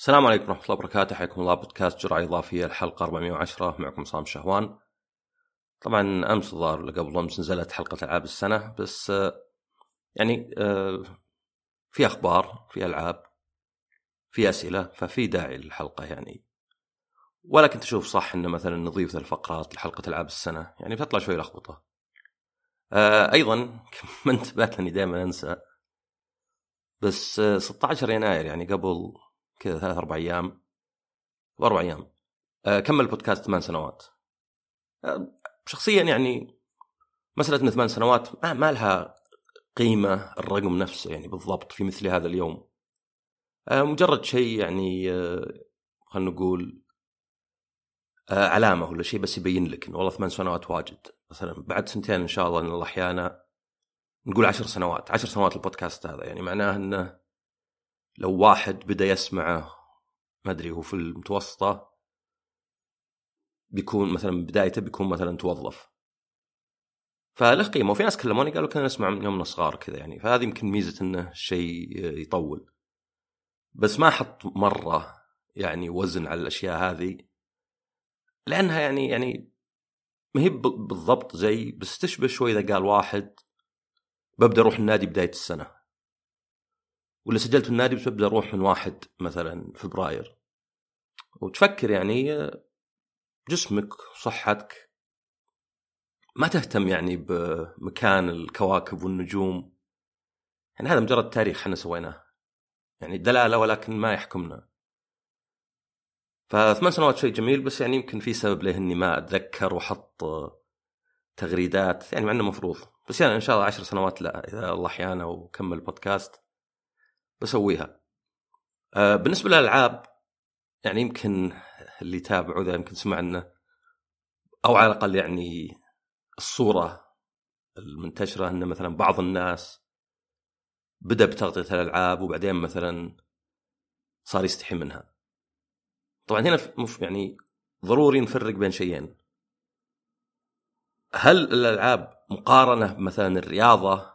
السلام عليكم ورحمة الله وبركاته. حياكم الله. بودكاست جرعة إضافية. الحلقة 410 معكم صام شهوان. طبعا أمس الظاهر ولا قبل أمس نزلت حلقة ألعاب السنة بس آه، يعني آه، في أخبار في ألعاب في أسئلة ففي داعي للحلقة يعني. ولا كنت أشوف صح إن مثلا نضيف الفقرات لحلقة ألعاب السنة يعني بتطلع شوي لخبطة. آه، أيضا ما انتبهت لأني دائما أنسى بس آه، 16 يناير يعني قبل كذا ثلاث أربع أيام. وأربع أيام. آه، كمل بودكاست ثمان سنوات. آه، شخصيا يعني مسألة إن ثمان سنوات ما, ما لها قيمة الرقم نفسه يعني بالضبط في مثل هذا اليوم. آه، مجرد شيء يعني خلينا نقول علامة ولا شيء بس يبين لك إنه والله ثمان سنوات واجد. مثلا بعد سنتين إن شاء الله إن الله أحيانا نقول عشر سنوات عشر سنوات البودكاست هذا. يعني معناه إنه لو واحد بدا يسمعه ما أدري هو في المتوسطة بيكون مثلا بدايته بيكون مثلا توظف. فله قيمه وفي ناس كلموني قالوا كنا نسمع من يومنا صغار كذا يعني. فهذه يمكن ميزة إنه شيء يطول. بس ما أحط مرة يعني وزن على الأشياء هذه لأنها يعني يعني ما هي بالضبط زي بس تشبه شوي إذا قال واحد ببدأ أروح النادي بداية السنة. ولا سجلت في النادي بس ببدا أروح من واحد مثلا فبراير. وتفكر يعني جسمك صحتك ما تهتم يعني بمكان الكواكب والنجوم. يعني هذا مجرد تاريخ إحنا سويناه. يعني دلالة ولكن ما يحكمنا. فثمان سنوات شيء جميل بس يعني يمكن في سبب له إني ما أتذكر وأحط تغريدات. يعني مع إنه مفروض. بس يعني إن شاء الله عشر سنوات لا إذا الله أحيانا وكمل بودكاست بسويها. آه، بالنسبة للألعاب يعني يمكن اللي يتابعوا ذا يمكن سمع انه أو على الأقل يعني الصورة المنتشرة ان مثلا بعض الناس بدأ بتغطية الألعاب وبعدين مثلا صار يستحي منها. طبعا هنا يعني ضروري نفرق بين شيئين. هل الألعاب مقارنة مثلا الرياضة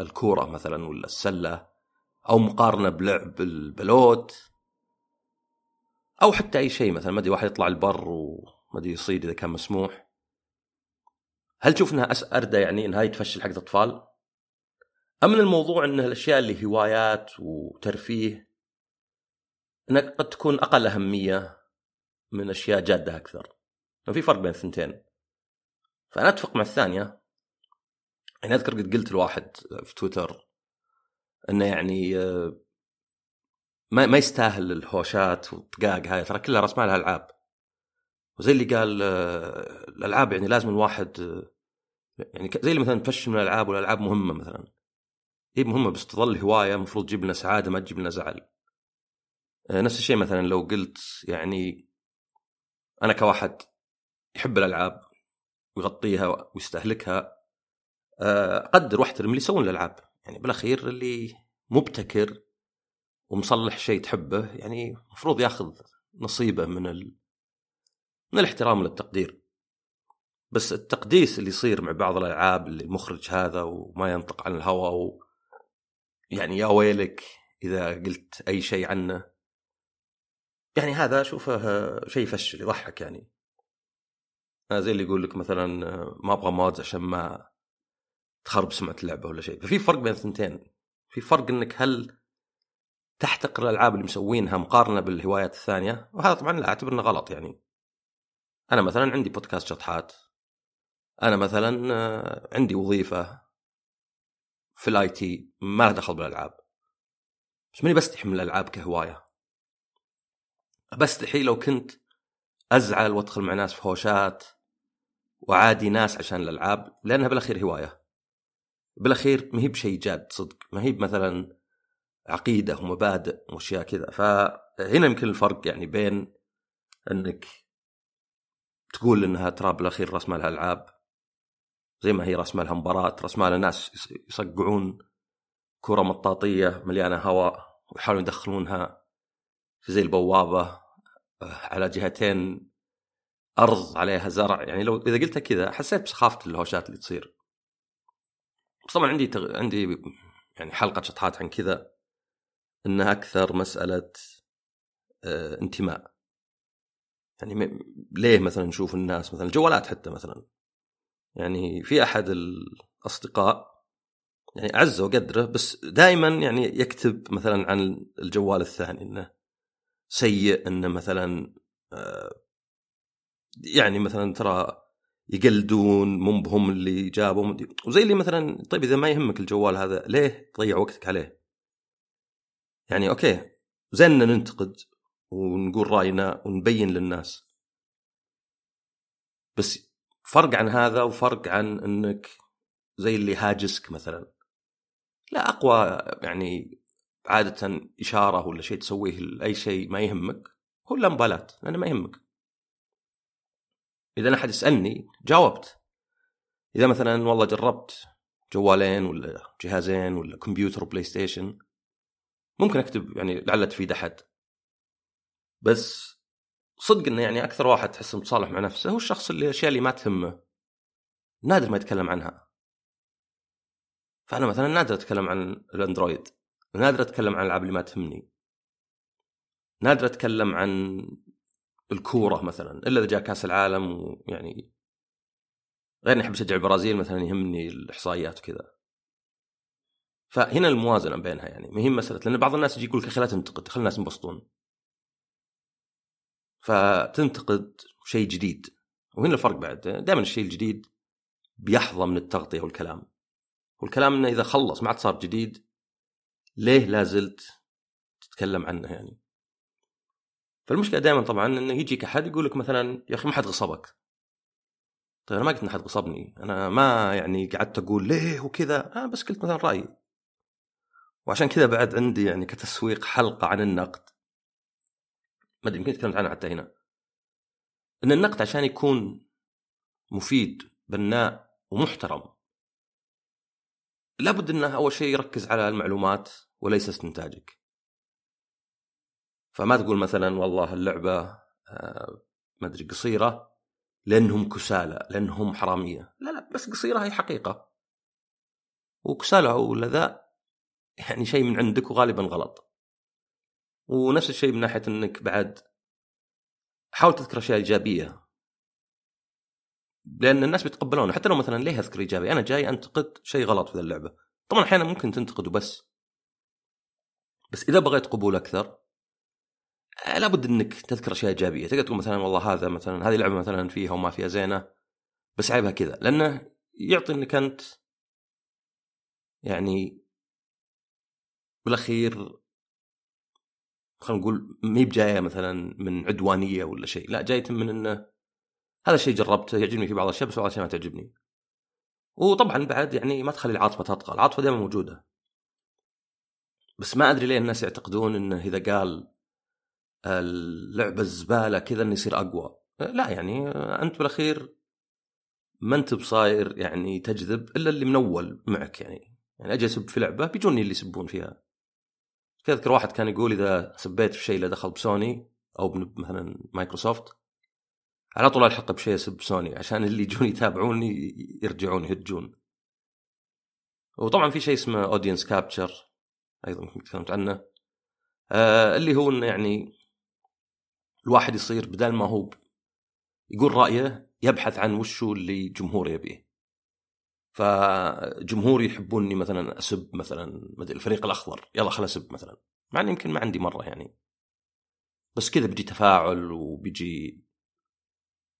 الكورة مثلا ولا السلة أو مقارنة بلعب البلوت أو حتى أي شيء مثلا ما أدري واحد يطلع البر وما أدري يصيد إذا كان مسموح هل تشوف إنها اردى يعني انها تفشل حق الأطفال؟ أم إن الموضوع إن الأشياء اللي هوايات وترفيه انها قد تكون أقل أهمية من أشياء جادة أكثر. في فرق بين الثنتين. فأنا أتفق مع الثانية يعني أذكر قد قلت لواحد في تويتر إنه يعني آه، ما ما يستاهل الهوشات والطقاق هاي. ترى كلها راس مالها العاب وزي اللي قال آه، الألعاب يعني لازم الواحد آه، يعني زي اللي مثلا تفشل من الألعاب والألعاب مهمة مثلا. هي مهمة بس تظل هواية المفروض تجيب لنا سعادة ما تجيب لنا زعل. نفس الشيء مثلا لو قلت يعني أنا كواحد يحب الألعاب ويغطيها ويستهلكها أقدر واحترم اللي يسوون الألعاب. يعني بالأخير اللي مبتكر ومصلح شيء تحبه يعني المفروض ياخذ نصيبه من ال... من الاحترام والتقدير. بس التقديس اللي يصير مع بعض الألعاب اللي المخرج هذا وما ينطق عن الهوى و... يعني يا ويلك إذا قلت أي شيء عنه. يعني هذا أشوفه شيء يفشل يضحك يعني. أنا زي اللي يقول لك مثلا ما أبغى مودز عشان ما تخرب سمعة اللعبة ولا شيء. ففي فرق بين الثنتين. في فرق إنك هل تحتقر الألعاب اللي مسوينها مقارنة بالهوايات الثانية؟ وهذا طبعا لا أعتبر إنه غلط يعني. أنا مثلا عندي بودكاست شطحات. أنا مثلا آه، عندي وظيفة في ال IT ما لها دخل بالألعاب. بس ماني بستحي من الألعاب كهواية. بستحي لو كنت أزعل وأدخل مع ناس في هوشات وعادي ناس عشان الألعاب لأنها بالأخير هواية. بالاخير ما هي بشيء جاد صدق ما هي مثلا عقيدة ومبادئ وأشياء كذا. فهنا يمكن الفرق يعني بين إنك تقول إنها ترى بالاخير راس مالها العاب زي ما هي راس مالها مباراة راس مالها ناس يص- يصقعون كرة مطاطية مليانة هواء ويحاولون يدخلونها في زي البوابة آه، على جهتين ارض عليها زرع. يعني لو إذا قلتها كذا حسيت بسخافة الهوشات اللي تصير. طبعا عندي تغ... عندي يعني حلقة شطحات عن كذا انها أكثر مسألة آه، انتماء. يعني م- ليه مثلا نشوف الناس مثلا الجوالات حتى مثلا. يعني في أحد الأصدقاء يعني أعزه وقدره بس دائما يعني يكتب مثلا عن الجوال الثاني إنه سيء إنه مثلا آه، يعني مثلا ترى يقلدون مو بهم اللي جابوا وزي اللي مثلا طيب إذا ما يهمك الجوال هذا ليه تضيع وقتك عليه؟ يعني أوكي زين ننتقد ونقول رأينا ونبين للناس. بس فرق عن هذا وفرق عن إنك زي اللي هاجسك مثلا. لا أقوى يعني عادة إشارة ولا شيء تسويه لأي شيء ما يهمك هو لا مبالاه لأنه ما يهمك. إذا أحد يسألني جاوبت. إذا مثلا والله جربت جوالين ولا جهازين ولا كمبيوتر وبلاي ستيشن ممكن أكتب يعني لعل تفيد أحد. بس صدق إنه يعني أكثر واحد تحس متصالح مع نفسه هو الشخص اللي الأشياء اللي ما تهمه. نادر ما يتكلم عنها. فأنا مثلا نادر أتكلم عن الأندرويد. نادر أتكلم عن الألعاب اللي ما تهمني. نادر أتكلم عن الكورة مثلا إلا إذا جاء كأس العالم ويعني غير إني أحب أشجع البرازيل مثلا يهمني الإحصائيات وكذا. فهنا الموازنة بينها يعني ما هي مسألة لأن بعض الناس يجي يقول لك خلينا تنتقد خلي الناس ينبسطون. فتنتقد شيء جديد. وهنا الفرق بعد دائما الشيء الجديد بيحظى من التغطية والكلام. والكلام إنه إذا خلص ما عاد صار جديد ليه لا زلت تتكلم عنه يعني؟ فالمشكلة دائما طبعا إنه يجيك أحد يقول لك مثلا يا أخي ما حد غصبك. طيب أنا ما قلت إن حد غصبني. أنا ما يعني قعدت أقول ليه وكذا. أنا بس قلت مثلا رأيي. وعشان كذا بعد عندي يعني كتسويق حلقة عن النقد. ما أدري يمكن تكلمت عنها حتى هنا. إن النقد عشان يكون مفيد بناء ومحترم لابد إنه أول شيء يركز على المعلومات وليس استنتاجك. فما تقول مثلا والله اللعبة آه، ما أدري قصيرة لأنهم كسالى لأنهم حرامية. لا لا بس قصيرة هي حقيقة. وكسالى ولا ذا يعني شيء من عندك وغالبا غلط. ونفس الشيء من ناحية إنك بعد حاول تذكر أشياء إيجابية. لأن الناس بيتقبلونه. حتى لو مثلا ليه أذكر إيجابي؟ أنا جاي أنتقد شيء غلط في اللعبة. طبعا أحيانا ممكن تنتقد وبس بس إذا بغيت قبول أكثر لابد إنك تذكر أشياء إيجابية. تقدر تقول مثلا والله هذا مثلا هذه اللعبه مثلا فيها وما فيها زينة بس عيبها كذا. لأنه يعطي إنك أنت يعني بالأخير خلينا نقول ما هي بجاية مثلا من عدوانية ولا شيء. لا جاية من إنه هذا الشيء جربته يعجبني في بعض الأشياء بس بعض الأشياء ما تعجبني. وطبعا بعد يعني ما تخلي العاطفة تطغى العاطفة دائما موجودة. بس ما أدري ليه الناس يعتقدون إنه إذا قال اللعبة الزبالة كذا إنه يصير أقوى. لا يعني أنت بالأخير ما أنت بصاير يعني تجذب إلا اللي منول معك يعني. يعني أجي أسب في لعبة بيجوني اللي يسبون فيها. اذكر واحد كان يقول إذا سبيت في شيء له دخل بسوني أو مثلا مايكروسوفت على طول ألحق بشيء أسب سوني عشان اللي يجون يتابعوني يرجعون يهجون. وطبعا في شيء اسمه اودينس كابتشر أيضا تكلمت عنه. آه اللي هو إنه يعني الواحد يصير بدل ما هو يقول رأيه يبحث عن وشو اللي جمهور يبيه. فجمهوري يحبوني مثلا أسب مثلا الفريق الأخضر يلا خل أسب مثلا. مع إني يمكن ما عندي مرة يعني. بس كذا بيجي تفاعل وبيجي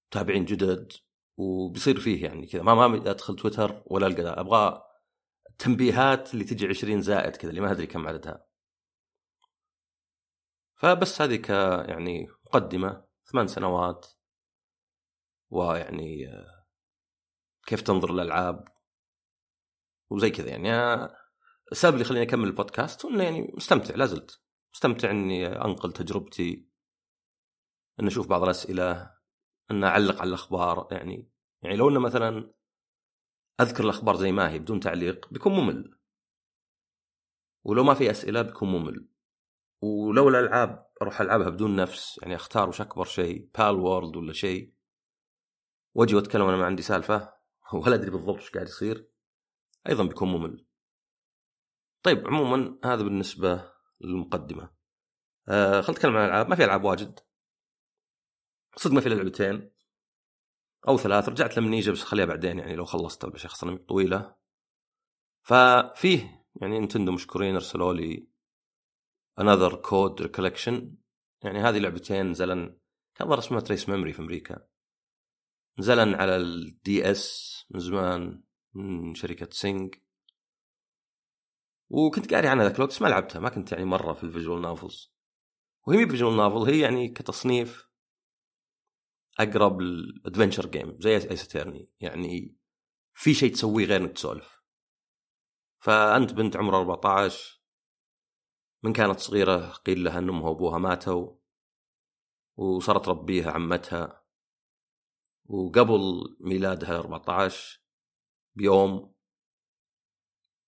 متابعين جدد وبيصير فيه يعني كذا. ما ما أدخل تويتر ولا ألقى. أبغى التنبيهات اللي تجي 20 زائد كذا اللي ما أدري كم عددها. فبس هذه ك يعني مقدمة ثمان سنوات. ويعني كيف تنظر للألعاب؟ وزي كذا يعني. السبب اللي خليني أكمل البودكاست إنه يعني مستمتع لازلت مستمتع إني أنقل تجربتي ان أشوف بعض الأسئلة ان أعلق على الأخبار. يعني يعني لو إنه مثلا أذكر الأخبار زي ما هي بدون تعليق بيكون ممل. ولو ما في أسئلة بيكون ممل. ولو الألعاب أروح ألعبها بدون نفس يعني أختار وش أكبر شيء بال وورلد ولا شيء. وأجي وأتكلم وأنا ما عندي سالفة ولا أدري بالضبط وش قاعد يصير. أيضا بيكون ممل. طيب عموما هذا بالنسبة للمقدمة. آه خلينا نتكلم عن الالعاب ما في ألعاب واجد. صدق ما في لعبتين. أو ثلاث رجعت لمنيجا بس خليها بعدين يعني لو خلصت ولا شيء طويلة. ففيه يعني نتندو مشكورين أرسلوا لي Another Code Recollection يعني هذه لعبتين نزلن كان ظهر اسمها Trace Memory في أمريكا. نزلن على ال DS من زمان من شركة Cing وكنت قاري عنها ذاك الوقت بس ما لعبتها ما كنت يعني مرة في ال visual novels وهي visual novel هي يعني كتصنيف أقرب ال adventure game زي Ace Attorney يعني في شيء تسويه غير إنك تسولف. فأنت بنت عمرها 14 من كانت صغيرة قيل لها ان أمها وأبوها ماتوا وصارت تربيها عمتها وقبل ميلادها 14 بيوم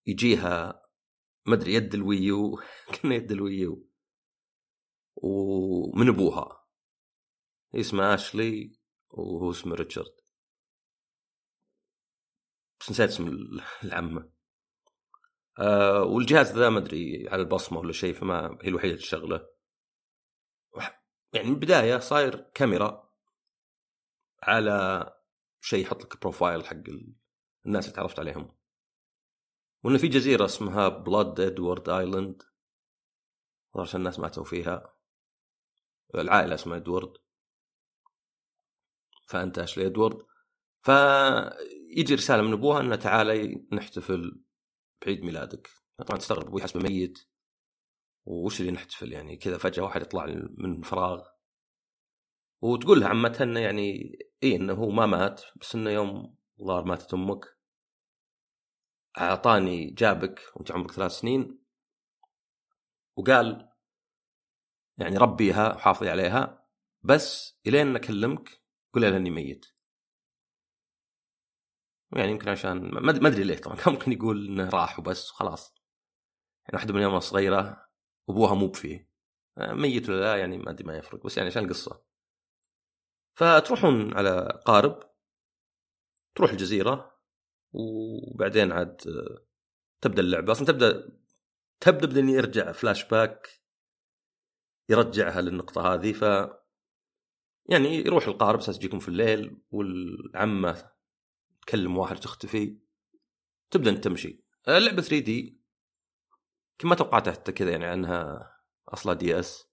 يجيها مدري يد الويو كنا يد الويو ومن أبوها. اسمه أشلي وهو اسمه ريتشارد. بس نسيت اسم العمة. آه والجهاز ذا ما أدري على البصمة ولا شيء فما هي الوحيدة اللي تشغله. يعني من البداية صاير كاميرا على شيء يحط لك profile حق الناس اللي تعرفت عليهم. وإنه في جزيرة اسمها Blood Edward Island عشان الناس ماتوا فيها. العائلة اسمها ادوارد فأنت اشلي ادوارد فيجي رسالة من أبوها إنه تعالي نحتفل بعيد ميلادك. طبعا تستغرب أبوي حسبه ميت وش اللي نحتفل؟ يعني كذا فجأة واحد يطلع من فراغ. وتقول لها عمتها إنه يعني اي إنه هو ما مات بس إنه يوم ظهر ماتت أمك. أعطاني جابك وأنت عمرك ثلاث سنين. وقال يعني ربيها وحافظي عليها بس إلين أكلمك قول لها إني ميت. يعني يمكن عشان ما ادري ليه طبعا. كان ممكن يقول إنه راح وبس وخلاص. يعني واحدة من يوم صغيرة أبوها مو بفيه. ميت ولا لا يعني ما أدري ما يفرق. بس يعني عشان القصة فتروحون على قارب. تروح الجزيرة. وبعدين عاد تبدأ اللعبة. أصلا تبدا تبدأ بدني يرجع فلاش باك يرجعها للنقطة هذه. ف يعني يروح القارب. أساس يجيكم في الليل. والعمة تكلم واحد تختفي تبدأ أنت تمشي. اللعبة 3D كما توقعت حتى كذا يعني عنها أصلا DS.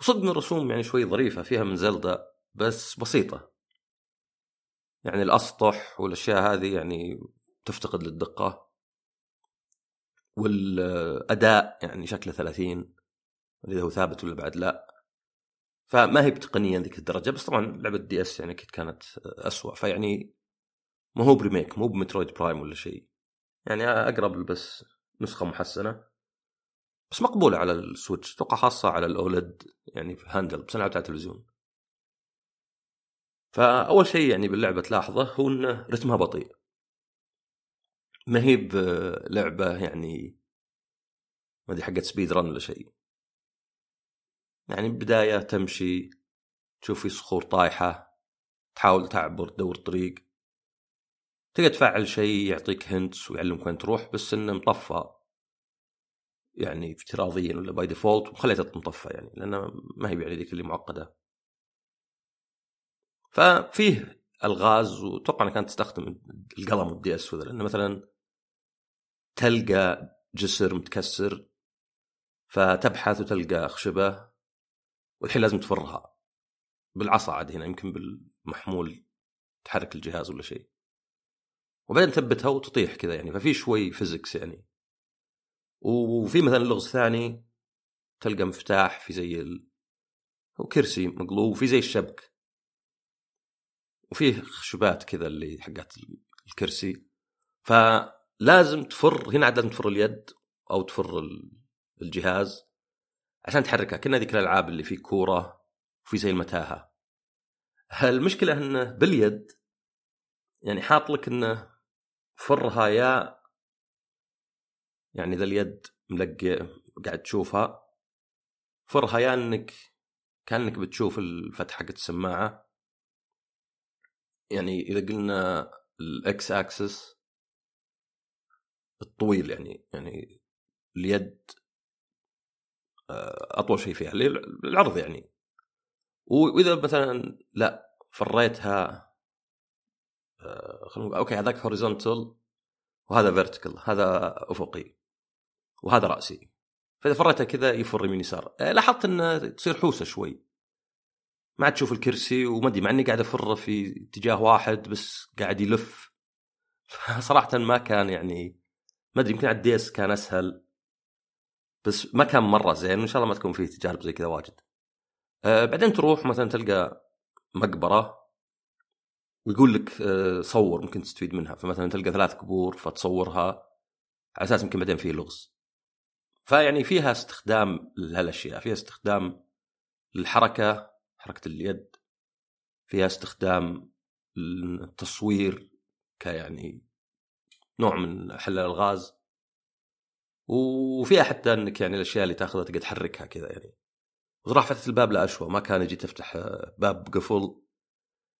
وصدق الرسوم يعني شوي ظريفة فيها من زلدا بس بسيطة. يعني الأسطح والأشياء هذه يعني تفتقد للدقة. والأداء يعني شكله 30 إذا هو ثابت ولا بعد لا. فما هي بتقنيا ذيك الدرجة بس طبعا لعبة DS يعني أكيد كانت اسوء فيعني ما هو ب remake مو ب Metroid Prime ولا شيء. يعني أقرب بس نسخة محسنة. بس مقبولة على السويتش أتوقع خاصة على ال OLED يعني في handheld بس أنا لعبتها على التلفزيون. فأول شيء يعني باللعبة تلاحظه هو انه رتمها بطيء. ما هي بلعبة يعني ما أدري حقت speed run ولا شيء. يعني بداية تمشي تشوف في صخور طايحة تحاول تعبر تدور طريق تقدر تفعل شيء يعطيك hints ويعلمك وين تروح بس إنه مطفى. يعني افتراضيا ولا by default وخليته مطفى يعني لأنه ما هي يعني ذيك اللي معقدة. ففيه ألغاز وأتوقع إنها كانت تستخدم القلم وال DS لأنه مثلا تلقى جسر متكسر فتبحث وتلقى خشبة والحين لازم تفرها. بالعصا عاد هنا يمكن بالمحمول تحرك الجهاز ولا شيء. وبعدين تثبتها وتطيح كذا يعني ففي شوي فيزكس يعني. وفي مثلا لغز ثاني تلقى مفتاح في زي ال... هو كرسي مقلوب وفي زي الشبك. وفيه خشبات كذا اللي حقت الكرسي. فلازم تفر هنا عاد لازم تفر اليد أو تفر الجهاز عشان تحركها. كنا ذيك الألعاب اللي في كورة وفي زي المتاهة. المشكلة إنه باليد يعني حاط لك إنه فرها يا يعني اذا اليد ملقي قاعد تشوفها. فرها يا انك كأنك بتشوف الفتحة حقت السماعة. يعني إذا قلنا الإكس أكسس الطويل يعني يعني اليد أطول شيء فيها العرض يعني. وإذا مثلا لا فريتها آه، خلينا نقول okay هذاك horizontal وهذا vertical هذا أفقي وهذا رأسي. فإذا فريتها كذا يفر يمين يسار. آه، لاحظت انه تصير حوسة شوي. ما عاد تشوف الكرسي وما أدري مع إني قاعد افره في اتجاه واحد بس قاعد يلف. صراحة ما كان يعني ما أدري يمكن على الديس كان أسهل. بس ما كان مرة زين وإن شاء الله ما تكون فيه تجارب زي كذا واجد. أه بعدين تروح مثلا تلقى مقبرة. ويقول لك أه صور ممكن تستفيد منها. فمثلا تلقى ثلاث قبور فتصورها على أساس يمكن بعدين فيه لغز. فيعني فيها استخدام لهالأشياء. فيها استخدام للحركة حركة اليد. فيها استخدام التصوير كيعني نوع من حل الألغاز. وفيها حتى إنك يعني الأشياء اللي تأخذها تقدر تحركها كذا يعني. وصراحه فتحه الباب لا اشوى ما كان يجي تفتح باب قفل.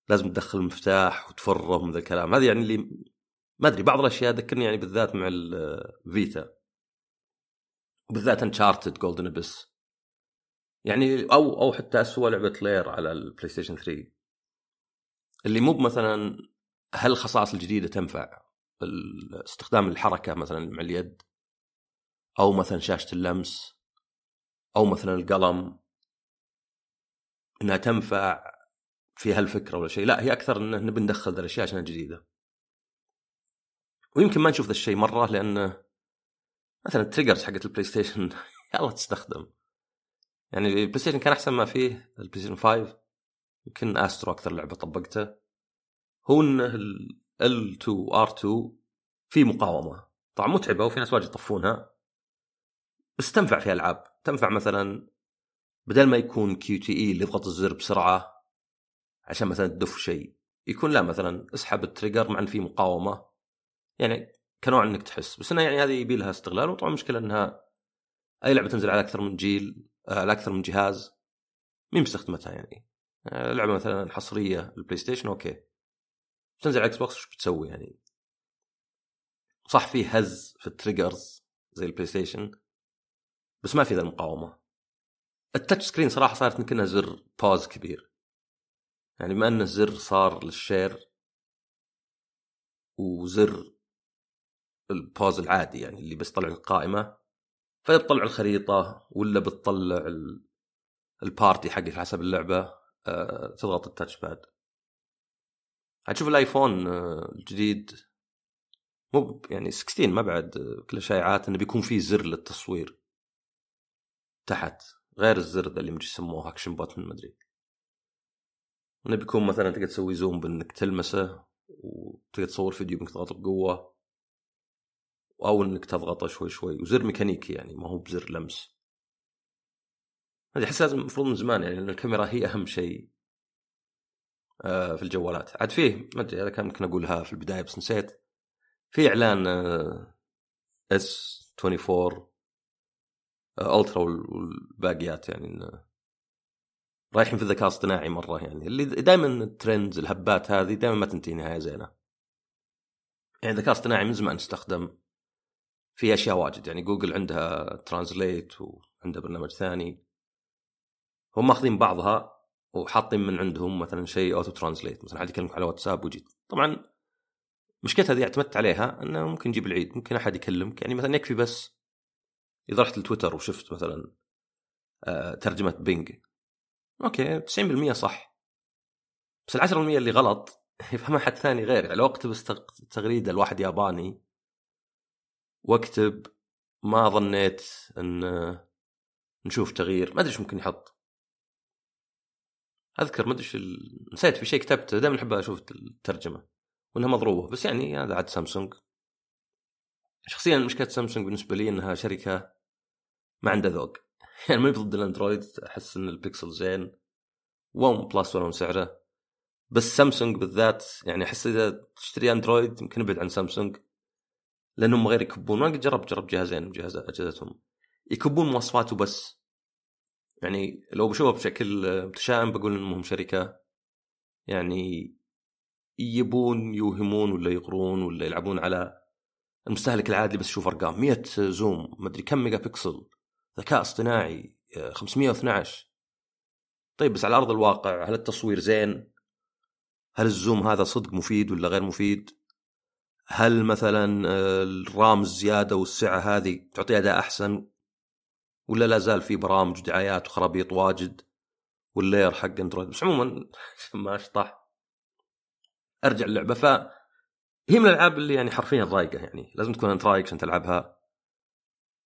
لازم تدخل المفتاح وتفره من ذا الكلام. هذه يعني اللي ما أدري بعض الأشياء ذكرني يعني بالذات مع الفيتا بالذات Uncharted Golden Abyss يعني أو أو حتى اسوء لعبة Lair على البلاي ستيشن 3 اللي مو مثلا هل الخصائص الجديدة تنفع. استخدام الحركة مثلا مع اليد. أو مثلا شاشة اللمس. أو مثلا القلم. إنها تنفع في هالفكرة ولا شيء. لا هي أكثر انه نبي ندخل ذا الأشياء عشان جديدة. ويمكن ما نشوف ذا الشيء مرة لأنه مثلا ال triggers حقت ال PlayStation يلا تستخدم. يعني ال PlayStation كان أحسن ما فيه ال PlayStation 5 يمكن Astro أكثر لعبة طبقته. هو انه ال L2 R2 في مقاومة. طبعا متعبة وفي ناس واجد يطفونها. بس تنفع في ألعاب. تنفع مثلا بدل ما يكون QTE اللي يضغط الزر بسرعة عشان مثلا تدف شيء. يكون لا مثلا اسحب ال trigger مع إن في مقاومة. يعني كنوع إنك تحس. بس انها يعني هذه يبي لها استغلال. وطبعا المشكلة إنها أي لعبة تنزل على أكثر من جيل آه، على أكثر من جهاز. مين مستخدمتها يعني؟ آه، لعبة مثلا حصرية ال PlayStation okay. تنزل على Xbox وش بتسوي يعني؟ صح في هز في ال triggers زي ال PlayStation بس ما في ذا المقاومة. ال touch screen صراحة صارت يمكنها زر pause كبير. يعني بما أن الزر صار لل share وزر ال pause العادي يعني اللي بس طلع القائمة فبتطلع الخريطة ولا بتطلع ال party حقك حسب اللعبة أه تضغط ال touch pad. هتشوف ال iPhone آه، الجديد مو يعني 16 ما بعد آه، كل الشائعات إنه بيكون في زر للتصوير تحت غير الزر ذا اللي مجي يسموه action button ما أدري. انه بيكون مثلا تقدر تسوي zoom بإنك تلمسه وتقدر تصور فيديو بإنك تضغط بقوة أو إنك تضغطه شوي شوي. وزر ميكانيكي يعني ما هو بزر لمس. هذه أحس لازم المفروض من زمان يعني لأن الكاميرا هي أهم شيء آه، في الجوالات. عاد فيه ما أدري هذا كان ممكن أقولها في البداية بس نسيت. في إعلان S24 Ultra والباقيات يعني رايحين في الذكاء الاصطناعي مرة يعني. اللي دائما ال trends الهبات هذه دائما ما تنتهي نهاية زينة. يعني الذكاء الاصطناعي من زمان استخدم في أشياء واجد. يعني جوجل عندها Translate وعندها برنامج ثاني. هم ماخذين بعضها وحاطين من عندهم مثلا شيء auto translate مثلا حد يكلمك على واتساب وجيت. طبعا مشكلتها هذه اعتمدت عليها إنه ممكن يجيب العيد. ممكن أحد يكلمك. يعني مثلا يكفي بس إذا رحت لتويتر وشفت مثلا آه ترجمة Bing. okay 90% صح. بس ال 10% اللي غلط يفهمها حد ثاني غير يعني لو أكتب تغريدة لواحد ياباني وأكتب ما ظنيت إن نشوف تغيير ما أدري إيش ممكن يحط. أذكر ما أدري إيش نسيت في شيء كتبته دائما أحب أشوف الترجمة وإنها مضروبة. بس يعني هذا عاد سامسونج. شخصيا مشكلة سامسونج بالنسبة لي إنها شركة ما عندها ذوق. يعني ما ضد ال Android أحس إن البيكسل زين. OnePlus ولو سعره. بس سامسونج بالذات يعني أحس إذا تشتري Android يمكن ابعد عن سامسونج. لأنهم غير يكبون. ما قد جربت جربت جهازين جهاز أجهزتهم. يكبون مواصفات وبس يعني لو بشوفها بشكل متشائم بقول إنهم شركة. يعني يبون يوهمون ولا يقرون ولا يلعبون على المستهلك العادي بس يشوف أرقام. 100 zoom ما أدري كم ميجا بكسل. ذكاء اصطناعي 512 طيب بس على أرض الواقع هل التصوير زين؟ هل ال zoom هذا صدق مفيد ولا غير مفيد؟ هل مثلا آه، الرام الزيادة والسعة هذه تعطي أداء أحسن؟ ولا لا زال في برامج ودعايات وخرابيط واجد؟ واللير حق أندرويد. بس عموما ما أشطح. أرجع اللعبة. ف هي من الألعاب اللي يعني حرفيا رايقه يعني. لازم تكون أنت رايق عشان تلعبها.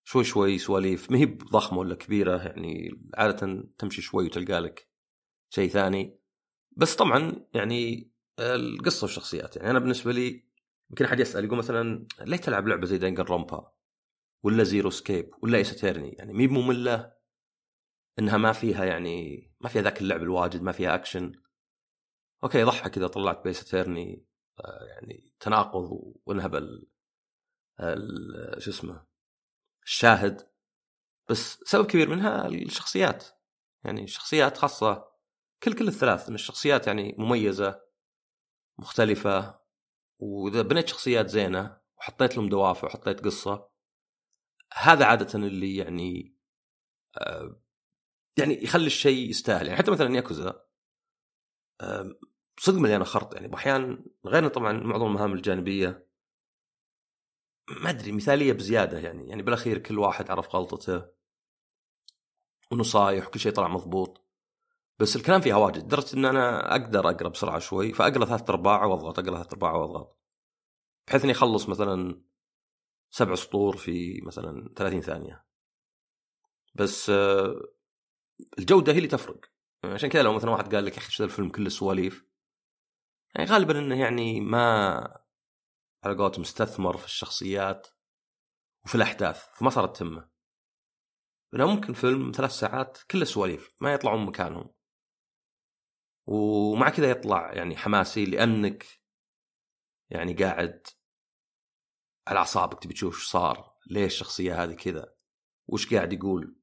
شوي شوي سواليف ما هي ضخمه ولا كبيرة يعني عادة تمشي شوي وتلقى لك شيء ثاني. بس طبعا يعني القصة والشخصيات يعني أنا بالنسبة لي يمكن أحد يسأل يقول مثلا ليه تلعب لعبة زي Danganronpa ولا Zero Escape ولا Ace يعني مي ممله إنها ما فيها يعني ما فيها ذاك اللعب الواجد ما فيها action. okay ضحك إذا طلعت ب Ace Attorney آه، يعني تناقض وانهب شو اسمه الشاهد بس سبب كبير منها الشخصيات. يعني شخصيات خاصة كل كل الثلاث من الشخصيات يعني مميزة مختلفة وإذا بنيت شخصيات زينة وحطيت لهم دوافع وحطيت قصة هذا عادة اللي يعني آه، يعني يخلي الشيء يستاهل. يعني حتى مثلا ياكوزا صدق مليانة خرط. يعني أحيانا غير طبعا معظم المهام الجانبية ما أدري مثالية بزيادة يعني. يعني بالأخير كل واحد عرف غلطته ونصايح وكل شيء طلع مضبوط. بس الكلام فيها واجد. لدرجة إن أنا أقدر أقرأ بسرعة شوي فأقرأ ثلاث أرباع وأضغط أقرأ ثلاث أرباع وأضغط. بحيث إني أخلص مثلا سبع سطور في مثلا 30 ثانية. بس آه، الجودة هي اللي تفرق. عشان كذا لو مثلا واحد قال لك يا أخي الفيلم كله سواليف يعني غالبا إنه يعني ما على قولتهم استثمر في الشخصيات وفي الأحداث فما صارت تمه لأنه ممكن فيلم ثلاث ساعات كله سواليف ما يطلعون مكانهم. ومع كذا يطلع يعني حماسي لأنك يعني قاعد على أعصابك تبي تشوف صار ليش الشخصية هذه كذا وش قاعد يقول.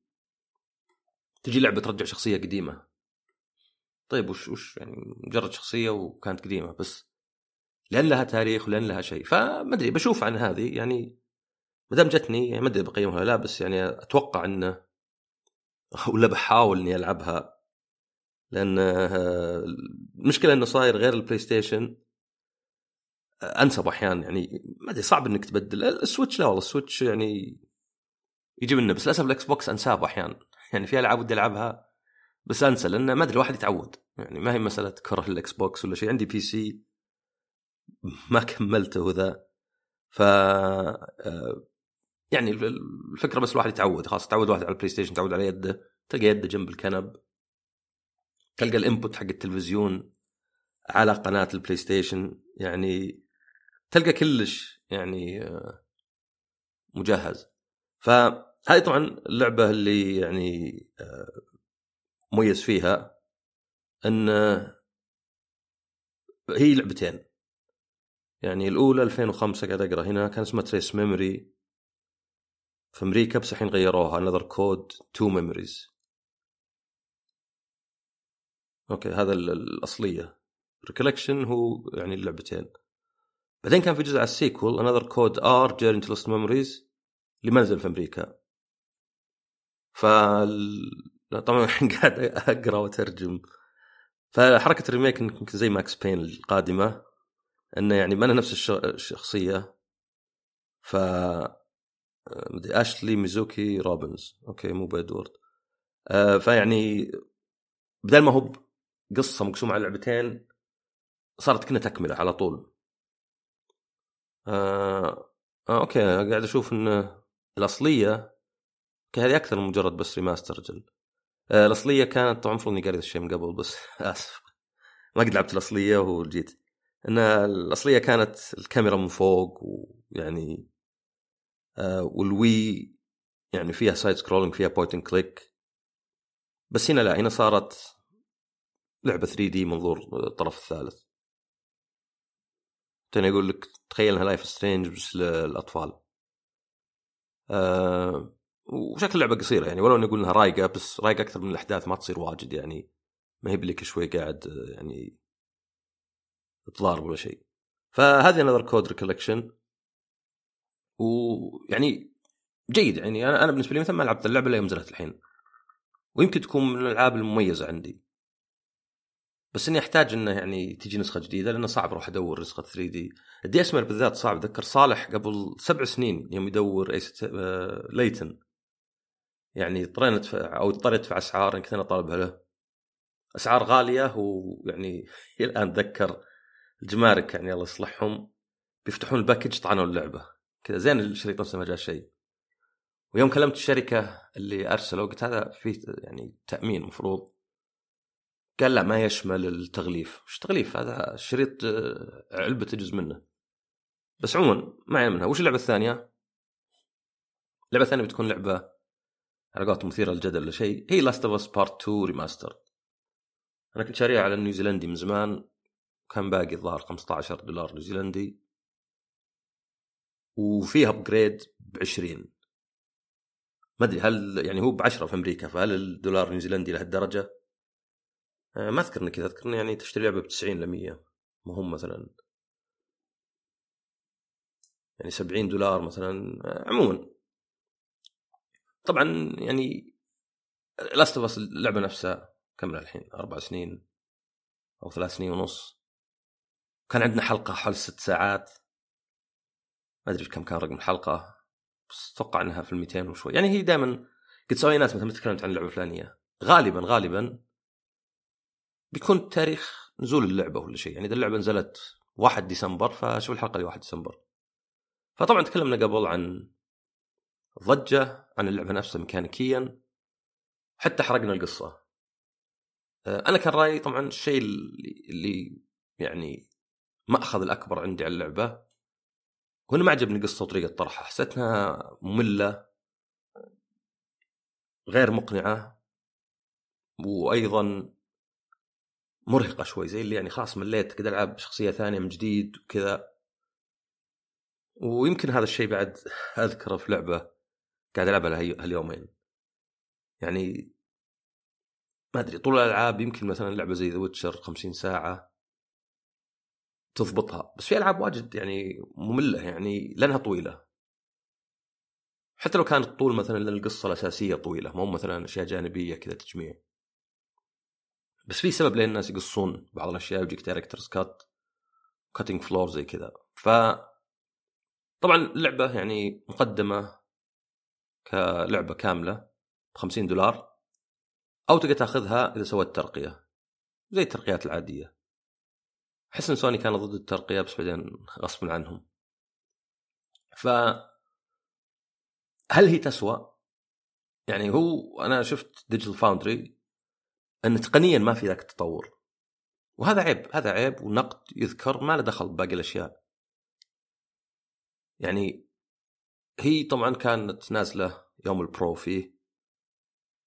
تجي لعبة ترجع شخصية قديمة. طيب وش وش يعني مجرد شخصية وكانت قديمة بس. لأن لها تاريخ ولان لها شيء. فما أدري بشوف عن هذه يعني ما دام جتني يعني ما أدري بقيمها لا بس يعني أتوقع انه ولا بحاول إني ألعبها. لأن المشكلة إنه صاير غير ال PlayStation. أنسى أحيانا يعني ما أدري صعب إنك تبدل. ال Switch لا والله ال Switch يعني يجي منه بس للأسف ال Xbox أنساه أحيانا يعني في ألعاب ودي ألعبها بس أنسى لأن ما أدري الواحد يتعود. يعني ما هي مسألة كره ال Xbox ولا شيء. عندي PC. ما كملته وذا ف آه، يعني الفكرة بس الواحد يتعود خلاص تعود واحد على ال PlayStation تعود على يده تلقى يده جنب الكنب تلقى ال input حق التلفزيون على قناة ال PlayStation يعني تلقى كلش يعني آه، مجهز. فهذه طبعا اللعبة اللي يعني آه، مميز فيها إن هي لعبتين. يعني الأولى 2005 قاعد أقرأ هنا كان اسمها Trace Memory في أمريكا بس الحين غيروها Another Code Two Memories okay هذا الأصلية. Recollection هو يعني اللعبتين. بعدين كان في جزء على ال sequel Another Code R Journey to Lost Memories اللي ما نزل في أمريكا. ف طبعا قاعد أقرأ وأترجم. فحركة ال remake زي Max Payne القادمة. إنه يعني ما أنا نفس الشخصية. ف مدري Ashley Mizuki Robbins. OK مو bad word آه فيعني بدل ما هو قصه مقسومة على لعبتين صارت كنا تكملة على طول. آه, آه OK قاعد أشوف انه الأصلية هذه أكثر من مجرد بس remaster جل آه الأصلية كانت طبعا المفروض إني قريت الشيء من قبل بس آسف. ما قد لعبت الأصلية وجيت. إن الأصلية كانت الكاميرا من فوق ويعني آه وال Wii يعني فيها side scrolling فيها point click بس هنا لا هنا صارت لعبة 3D منظور الطرف الثالث. تاني أقول لك تخيل إنها Life is Strange بس للأطفال. آه وشكل اللعبة قصيرة يعني ولو نقول إنها رايقة بس رايقة أكثر من الأحداث ما تصير واجد يعني. ما هي بلك شوي قاعد يعني تضارب ولا شيء. فهذه Another Code Recollection ويعني جيد يعني. أنا أنا بالنسبة لي مثلا ما لعبت اللعبة الا يوم نزلت الحين. ويمكن تكون من الألعاب المميزة عندي. بس إني أحتاج إنه يعني تجي نسخة جديدة لأنه صعب أروح أدور نسخة 3 دي. الدي اسمر بالذات صعب. اتذكر صالح قبل سبع سنين يوم يدور ايس آه، ليتن يعني اضطرينا ندفع أو اضطريت ادفع أسعار يمكن أنا طالبها له. أسعار غالية ويعني الآن أتذكر الجمارك يعني الله يصلحهم. بيفتحون الباكج طعنوا اللعبة. كذا زين الشريط نفسه ما جاء شيء. ويوم كلمت الشركة اللي أرسلوا قلت هذا فيه يعني تأمين مفروض. قال لا ما يشمل التغليف. وش تغليف؟ هذا شريط آه، علبة تجز منه. بس عموما ما منها وش اللعبة الثانية؟ اللعبة الثانية بتكون لعبة على مثيرة للجدل ولا شيء. هي Last of Us Part 2 Remaster أنا كنت شاريها على النيوزيلندي من زمان. كان باقي الظاهر 15 دولار نيوزيلندي وفيها upgrade ب 20 ما أدري هل يعني هو ب 10 في أمريكا فهل الدولار النيوزيلندي لهالدرجة؟ آه، ما أذكر كذا أذكر يعني تشتري لعبة ب 90 ل 100 ما هم مثلا. يعني 70 دولار مثلا آه، عموما. طبعا يعني Last of اللعبة نفسها كم الحين أربع سنين أو ثلاث سنين ونص. كان عندنا حلقة حول ست ساعات. ما أدري كم كان رقم الحلقة بس أتوقع إنها في ال 200 وشوي. يعني هي دائما قد سوي ناس مثلا تكلمت عن اللعبة الفلانية. غالبا غالبا بيكون تاريخ نزول اللعبة ولا شيء. يعني إذا اللعبة نزلت 1 ديسمبر فشوف الحلقة اللي 1 ديسمبر. فطبعا تكلمنا قبل عن ضجة عن اللعبة نفسها ميكانيكيا. حتى حرقنا القصة. آه، أنا كان رأيي طبعا الشيء اللي يعني مأخذ الأكبر عندي على اللعبة. هنا ما عجبني قصة وطريقة طرحها. حسيتها مملة غير مقنعة وأيضا مرهقة شوي زي اللي يعني خلاص مليت كذا العب شخصية ثانية من جديد وكذا. ويمكن هذا الشيء بعد أذكره في لعبة قاعد ألعبها هاليومين. يعني ما أدري طول الألعاب يمكن مثلا لعبة زي The Witcher 50 ساعة. تضبطها. بس في ألعاب واجد يعني مملة يعني لأنها طويلة. حتى لو كانت طول مثلا لأن القصة الأساسية طويلة مو مثلا أشياء جانبية كذا تجميع. بس في سبب لين الناس يقصون بعض الأشياء ويجيك director's cut cutting floor زي كذا. ف طبعا اللعبة يعني مقدمة كلعبة كاملة ب 50 دولار أو تقدر تاخذها إذا سويت ترقية زي الترقيات العادية. أحس إن سوني كانت ضد الترقية بس بعدين غصبا عنهم. ف هل هي تسوى؟ يعني هو أنا شفت Digital Foundry إن تقنيا ما في ذاك التطور. وهذا عيب هذا عيب ونقد يذكر ما له دخل بباقي الأشياء. يعني هي طبعا كانت نازلة يوم ال Pro فيه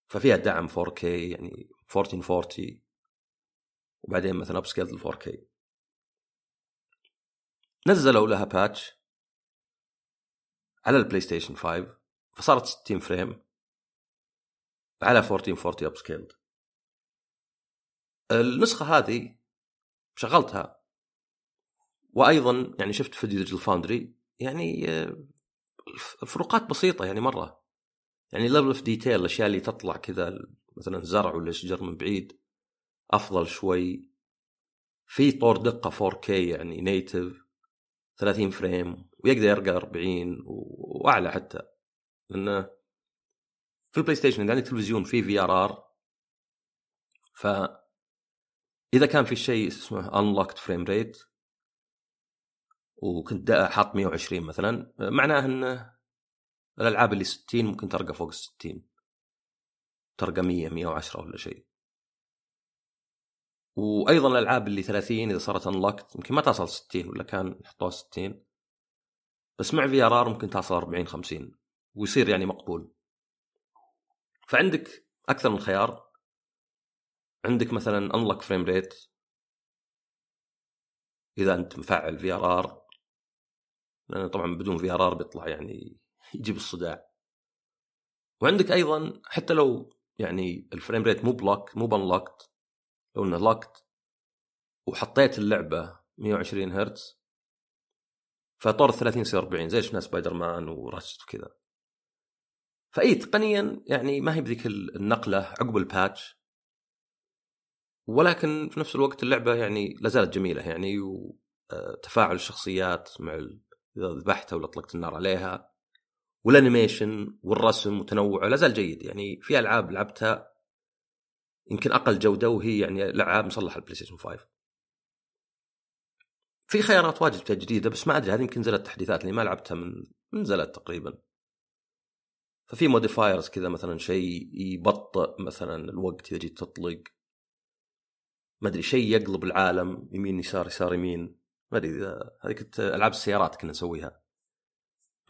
ففيها دعم 4K يعني 1440 وبعدين مثلا upscale 4K نزلوا لها patch على ال PlayStation 5 فصارت 60 frame على 1440 upscaled النسخة هذه شغلتها. وأيضا يعني شفت فيديو Digital Foundry يعني آه، فروقات بسيطة يعني مرة. يعني level of detail الاشياء اللي تطلع كذا مثلا زرع ولا شجر من بعيد أفضل شوي. في طور دقة 4K يعني native 30 frame ويقدر يرقى 40 وأعلى حتى. لأنه في ال PlayStation اذا عندك تلفزيون فيه VRR ف إذا كان في شيء اسمه unlocked frame rate وكنت حاط 120 مثلا معناه إن الألعاب اللي 60 ممكن ترقى فوق ال 60 ترقى 100 110 ولا شيء. وأيضا الألعاب اللي 30 إذا صارت unlocked يمكن ما تصل 60 ولا كان يحطوها 60 بس مع VRR ممكن تصل 40 50 ويصير يعني مقبول. فعندك أكثر من خيار. عندك مثلا unlock frame rate إذا أنت مفعل VRR لأن طبعا بدون VRR بيطلع يعني يجيب الصداع. وعندك أيضا حتى لو يعني ال frame rate مو ب lock مو ب unlocked لو انه locked وحطيت اللعبة 120 هرتز فطور 30 يصير 40 زي شفنا Spider-Man و Ratchet وكذا. فإي تقنيا يعني ما هي بذيك النقلة عقب ال patch ولكن في نفس الوقت اللعبة يعني لا زالت جميلة يعني وتفاعل الشخصيات مع إذا ذبحتها ولا أطلقت النار عليها وال animation والرسم وتنوعه لا زال جيد يعني في ألعاب لعبتها يمكن أقل جودة وهي يعني العاب مصلحة ال PlayStation 5 في خيارات واجد جديده بس ما أدري هذه يمكن نزلت تحديثات لاني ما لعبتها من نزلت تقريبا. ففي موديفايرز كذا مثلا شيء يبطئ مثلا الوقت إذا جيت تطلق. ما أدري شيء يقلب العالم يمين يسار يسار يمين. ما أدري هذه كنت ألعاب السيارات كنا نسويها.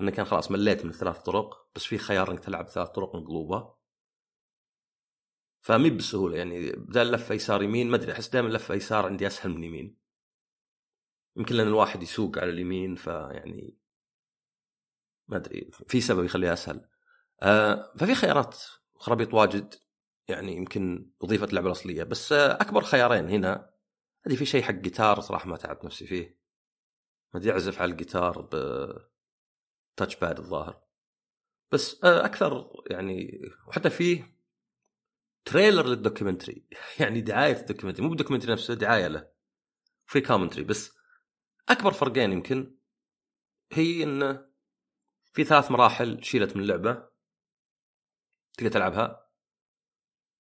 إنه كان خلاص مليت من الثلاث طرق بس في خيار إنك تلعب ثلاث طرق مقلوبة. فمي بسهولة يعني بدال لفه يسار يمين ما أدري أحس دائما لفه يسار عندي أسهل من يمين. يمكن لأن الواحد يسوق على اليمين فيعني ما أدري في سبب يخليها أسهل. آه ففي خيارات خرابيط واجد يعني يمكن أضيفت اللعبه الأصلية بس آه أكبر خيارين هنا هذه في شيء حق جيتار صراحة ما تعبت نفسي فيه. ما أدري أعزف على الجيتار ب touch pad الظاهر. بس آه أكثر يعني وحتى فيه trailer لل documentary. يعني دعاية ال documentary مو بال documentary نفسه دعاية له. في commentary بس أكبر فرقين يمكن هي إنه في ثلاث مراحل شيلت من اللعبة تقدر تلعبها.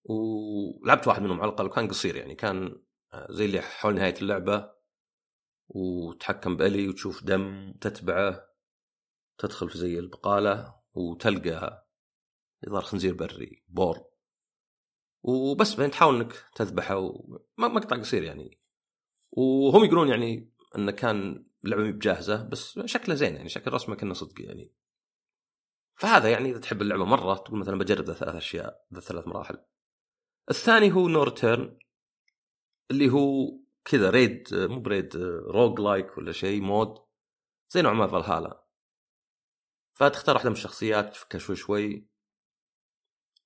ولعبت واحد منهم على الأقل وكان قصير يعني كان آه، زي اللي حول نهاية اللعبة. وتحكم ب Ellie وتشوف دم تتبعه. تدخل في زي البقالة وتلقى يظهر خنزير بري boar. وبس بعدين تحاول إنك تذبحه مقطع قصير يعني. وهم يقولون يعني إنه كان اللعبه مي بجاهزة بس شكله زين يعني شكل رسمه كأنه صدق يعني. فهذا يعني إذا تحب اللعبة مرة تقول مثلا بجرب ثلاث أشياء ذا ثلاث مراحل. الثاني هو No Return اللي هو كذا raid مو ب raid roguelike ولا شيء mode زي نوع ما فالهالا فتختار واحدة من الشخصيات تفكها شوي شوي.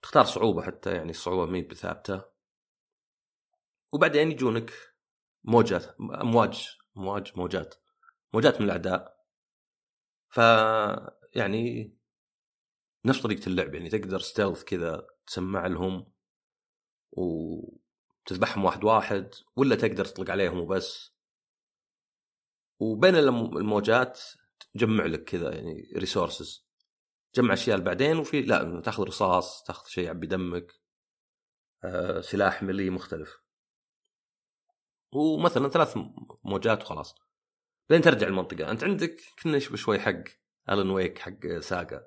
تختار صعوبة حتى يعني الصعوبة مي بثابتة. وبعدين يجونك موجات امواج امواج موجات موجات من الأعداء. ف يعني نفس طريقة اللعب يعني تقدر stealth كذا تسمع لهم وتذبحهم واحد واحد ولا تقدر تطلق عليهم وبس. وبين الموجات تجمع لك كذا يعني resources جمع أشياء بعدين وفي لا تاخذ رصاص تاخذ شيء يعبي دمك آه، سلاح melee مختلف. ومثلا ثلاث موجات وخلاص. بعدين ترجع المنطقة. أنت عندك كنا شوي حق Alan Wake حق Saga.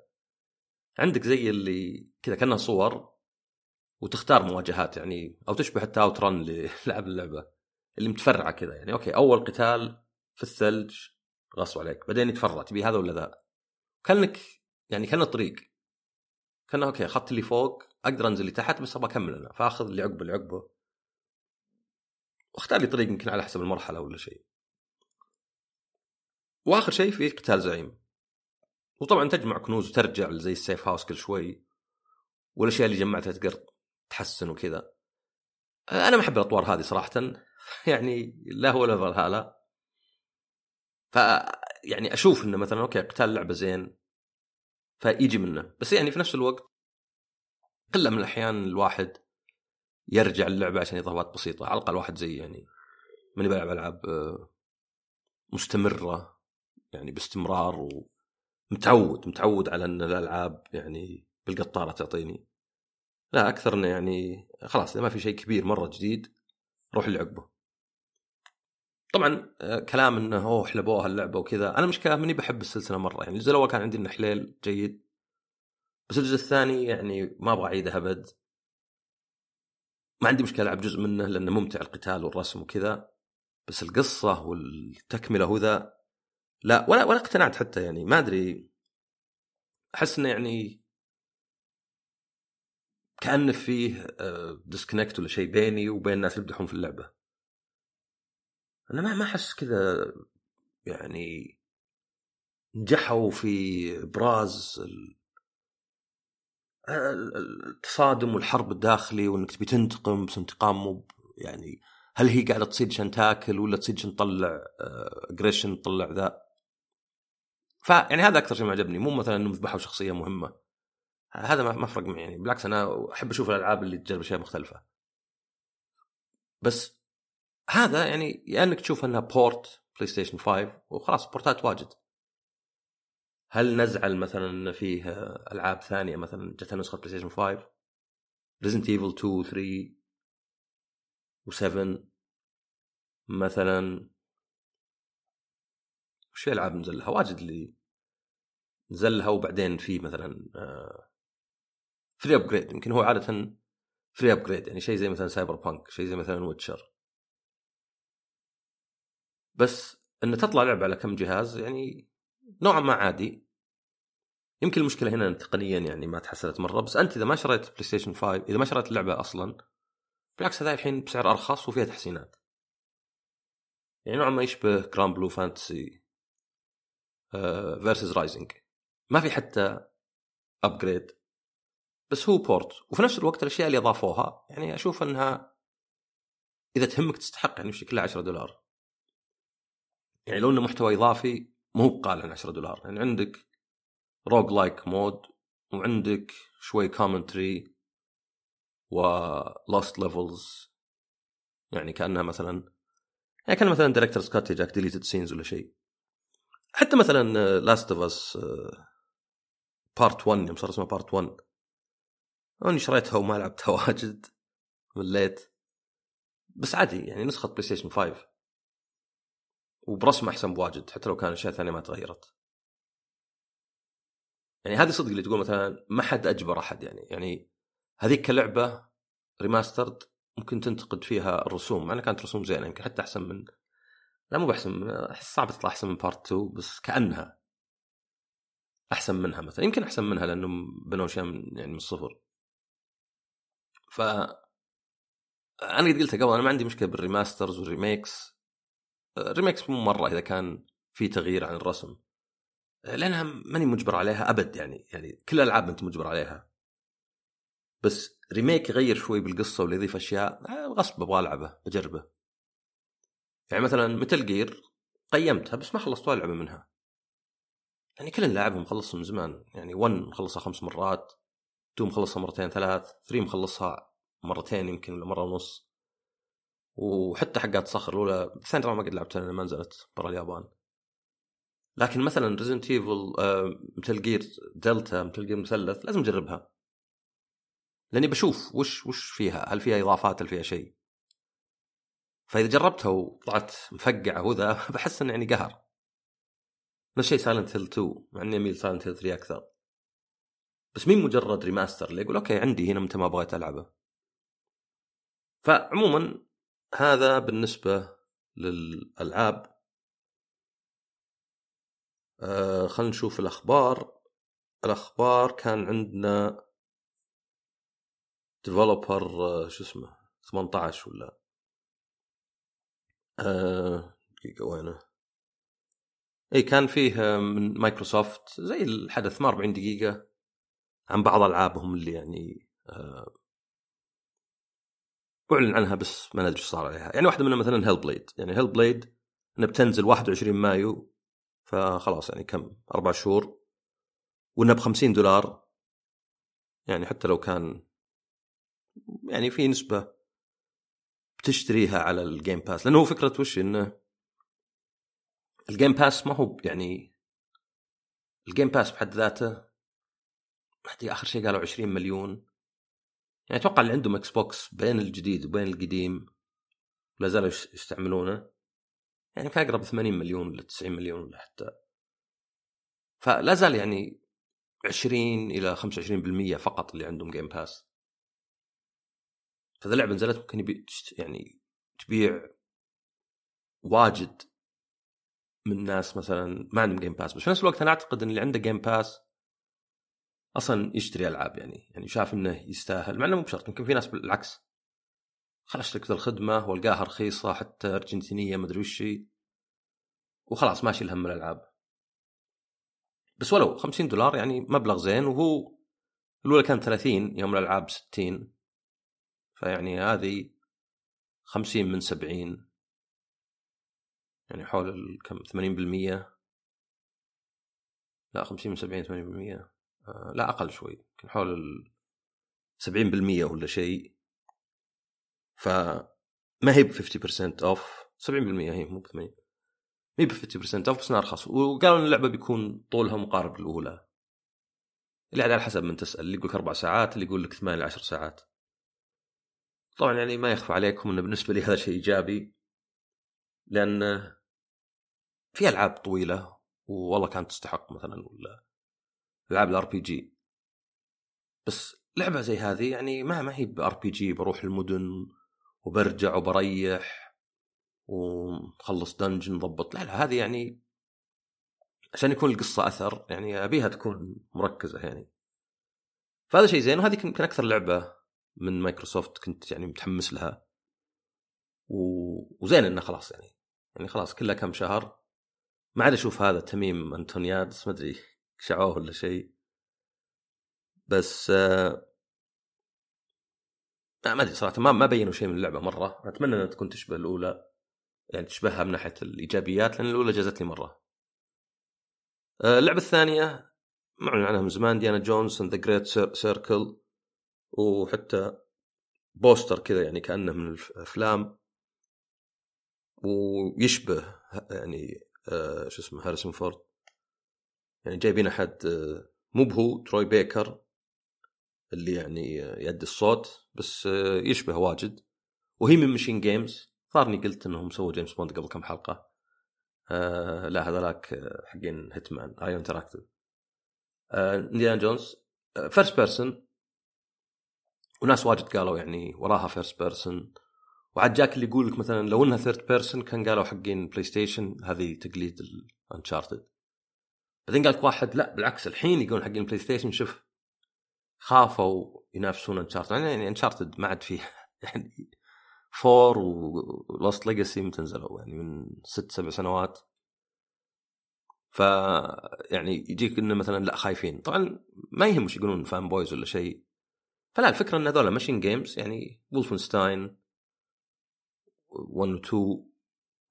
عندك زي اللي كذا كأنها صور وتختار مواجهات يعني أو تشبه حتى OutRun للعب اللعبة. اللي متفرعة كذا يعني. أوكي أول قتال في الثلج غصوا عليك. بعدين يتفرع تبي هذا ولا ذا؟ كأنك يعني كان طريق. كان أوكي اخذت اللي فوق أقدر أنزل اللي تحت بس أبغى اكمل أنا فأخذ اللي عقبه اللي عقبه. واختار لي طريق يمكن على حسب المرحلة ولا شيء. وآخر شيء في قتال زعيم. وطبعا تجمع كنوز وترجع زي ال safe house كل شوي والأشياء اللي جمعتها تقدر تحسن وكذا. أنا ما أحب الأطوار هذه صراحة. يعني لا هو ولا فالهالا ف يعني أشوف إنه مثلا أوكي قتال لعبة زين. فيجي منه. بس يعني في نفس الوقت قله من الأحيان الواحد يرجع اللعبة عشان إضافات بسيطة. على الأقل واحد زي يعني ماني بلعب ألعاب آه، مستمرة يعني باستمرار ومتعود متعود على إن الألعاب يعني بالقطارة تعطيني. لا أكثر إنه يعني خلاص إذا ما في شيء كبير مرة جديد روح اللي عقبه طبعا آه، كلام إنه أوه حلبوها اللعبة وكذا. أنا مشكلة ماني بحب السلسلة مرة. يعني الجزء الأول كان عندي إنه حليل جيد. بس الجزء الثاني يعني ما أبغى أعيده أبد. ما عندي مشكلة ألعب جزء منه لأنه ممتع القتال والرسم وكذا. بس القصة والتكملة وذا لا ولا ولا اقتنعت حتى يعني. ما أدري. أحس إنه يعني كأنه فيه ديسكونكت آه، ولا شيء بيني وبين الناس اللي يمدحون في اللعبة. أنا ما ما أحس كذا يعني نجحوا في إبراز التصادم والحرب الداخلي وإنك تبي تنتقم بس انتقام مو يعني هل هي قاعدة تصيد عشان تاكل ولا تصيد عشان تطلع aggression آه، تطلع ذا؟ فيعني هذا أكثر شيء ما عجبني مو مثلا إنهم ذبحوا شخصية مهمة. هذا ما ما فرق معي يعني بالعكس أنا أحب أشوف الألعاب اللي تجرب أشياء مختلفة. بس هذا يعني يا إنك تشوف إنها port PlayStation 5 وخلاص بورتات واجد. هل نزعل مثلا إن فيه ألعاب ثانية مثلا جتها نسخة PlayStation 5 Resident Evil 2 3 و7 مثلا. وش في ألعاب نزلها؟ واجد اللي نزلها وبعدين في مثلا free upgrade يمكن هو عادة free upgrade يعني شيء زي مثلا Cyberpunk شيء زي مثلا Witcher بس إن تطلع لعبة على كم جهاز يعني نوعا ما عادي. يمكن المشكلة هنا تقنيا يعني ما تحسنت مرة بس أنت إذا ما شريت PlayStation 5 إذا ما شريت اللعبة أصلا بالعكس هذا الحين بسعر أرخص وفيها تحسينات. يعني نوعا ما يشبه Granblue Fantasy Versus Rising ما في حتى upgrade بس هو port وفي نفس الوقت الأشياء اللي أضافوها يعني أشوف إنها إذا تهمك تستحق يعني كلها 10 دولار. يعني لو إنه محتوى إضافي مو هو قال عن 10 دولار. يعني عندك roguelike mode وعندك شوي commentary و lost levels. يعني كأنها مثلا يعني كان مثلا director's cut جاك deleted scenes ولا شيء. حتى مثلا Last of Us Part 1 يوم صار اسمه Part 1 اني شريتها وما لعبتها واجد مليت بس عادي يعني نسخة PlayStation 5 وبرسم أحسن بواجد حتى لو كان أشياء ثانية ما تغيرت. يعني هذه صدق اللي تقول مثلا ما حد أجبر أحد يعني. يعني هذيك كلعبه remastered ممكن تنتقد فيها الرسوم مع إنها كانت رسوم زينة يمكن حتى أحسن من لا مو بأحسن أحس صعب تطلع أحسن من Part 2 بس كأنها أحسن منها مثلا. يمكن أحسن منها لأنهم بنوا أشياء من يعني من الصفر. ف أنا قد قلتها قبل أنا ما عندي مشكلة بال remasters وال remakes ال remakes مو مرة إذا كان في تغيير عن الرسم. لأنها ماني مجبر عليها أبد يعني يعني كل الألعاب أنت مجبر عليها. بس ريميك يغير شوي بالقصة ولا يضيف اشياء غصب أبغى ألعبه بجربه يعني مثلا متل جير قيمتها بس ما خلصت ولا لعبة منها. يعني كل لاعبهم مخلصهم من زمان يعني 1 مخلصها خمس مرات 2 مخلصها مرتين ثلاث 3 مخلصها مرتين يمكن ولا مرة ونص. وحتى حقات صخر الأولى الثانية ما قد لعبتها لأن ما نزلت برا اليابان. لكن مثلا Resident Evil مثل جير دلتا مثل جير مثلث لازم أجربها. لأني بشوف وش وش فيها؟ هل فيها إضافات؟ هل فيها شيء؟ فإذا جربتها وطلعت مفقعة وذا بحس إنه يعني قهر. نفس الشيء Silent Hill 2 مع إني أميل Silent Hill 3 أكثر. بس مين مجرد remaster اللي يقول okay عندي هنا متى ما بغيت ألعبه. فعموما هذا بالنسبة للألعاب. آه خلينا نشوف الأخبار. الأخبار كان عندنا Developer آه شو اسمه 18 ولا؟ آه دقيقة وينه؟ إي كان فيه من مايكروسوفت زي الحدث 48 دقيقة. عن بعض ألعابهم اللي يعني آه أعلن عنها بس ما ندري إيش صار عليها. يعني واحدة منها مثلا Hellblade يعني Hellblade إنها بتنزل 21 مايو فخلاص يعني كم؟ أربع شهور. وإنها ب 50 دولار. يعني حتى لو كان يعني في نسبة بتشتريها على ال Game Pass لأنه هو فكرة وش؟ إنه ال Game Pass ما هو يعني ال Game Pass بحد ذاته آخر شيء قالوا 20 مليون. يعني أتوقع اللي عندهم Xbox بين الجديد وبين القديم لا زالوا يستعملونه. يعني كان أقرب 80 مليون ولا 90 مليون ولا حتى. فلا زال يعني 20 إلى 25% فقط اللي عندهم Game Pass فإذا لعبة نزلت ممكن يبي يعني تبيع واجد من ناس مثلا ما عندهم Game Pass بس في نفس الوقت أنا أعتقد إن اللي عنده Game Pass أصلا يشتري ألعاب يعني يعني شاف إنه يستاهل مع إنه مو بشرط يمكن في ناس بالعكس. خلاص اشترك الخدمة والقاها رخيصة حتى أرجنتينية مدري وش وخلاص ماشي الهم الألعاب. بس ولو 50 دولار يعني مبلغ زين وهو الأولى كان 30 يوم الألعاب 60 فيعني هذه 50 من 70 يعني حول كم 80% لا 50 من 70 80% آه لا أقل شوي يمكن حول ال 70% ولا شيء. فما هي ب 50% off 70% هي مو ب 80 ما هي ب 50% off بس ارخص وقالوا إن اللعبة بيكون طولها مقارب للاولى اللي على حسب من تسأل اللي يقول لك أربع ساعات اللي يقول لك ثمان ل 10 ساعات. طبعا يعني ما يخفى عليكم انه بالنسبة لي هذا شيء إيجابي لأن في ألعاب طويلة والله كانت تستحق مثلا ولا العاب ال RPG بس لعبة زي هذه يعني ما ما هي ب RPG بروح المدن وبرجع وبريح ونخلص dungeon نضبط لا لا هذه يعني عشان يكون القصة أثر يعني أبيها تكون مركزة يعني. فهذا شيء زين وهذه يمكن أكثر لعبة من مايكروسوفت كنت يعني متحمس لها. و... وزين إنه خلاص يعني. يعني خلاص كلها كم شهر ما عاد أشوف هذا تميم أنتونيادس ما أدري. شعوه ولا شيء. بس آه ما أدري صراحة ما ما بينوا شيء من اللعبة مرة. أتمنى إنها تكون تشبه الأولى يعني تشبهها من ناحية الإيجابيات لأن الأولى جازتني مرة. آه، اللعبة الثانية معلن عنها من زمان Indiana Jones the Great Circle وحتى poster كذا يعني كأنه من الافلام ويشبه يعني آه شو اسمه هاريسون فورد. يعني جايبين أحد آه مو بهو Troy Baker اللي يعني يدي الصوت بس آه يشبه واجد. وهي من MachineGames ظهرني قلت إنهم سووا جيمس بوند قبل كم حلقة. آه لا هذولاك آه، حقين Hitman IO Interactive Indiana Jones first person وناس واجد قالوا يعني وراها first person وعاد جاك اللي يقول لك مثلا لو إنها third person كان قالوا حقين PlayStation هذه تقليد ال Uncharted بعدين قال لك واحد لا بالعكس الحين يقولون حقين PlayStation شوف خافوا ينافسون Uncharted يعني Uncharted ما عاد فيه يعني four و Lost Legacy متى نزلوا؟ يعني من ست سبع سنوات. ف يعني يجيك إنه مثلا لا خايفين. طبعا ما يهم وش يقولون fanboys ولا شيء. فلا الفكرة إن هذول MachineGames يعني Wolfenstein 1 و 2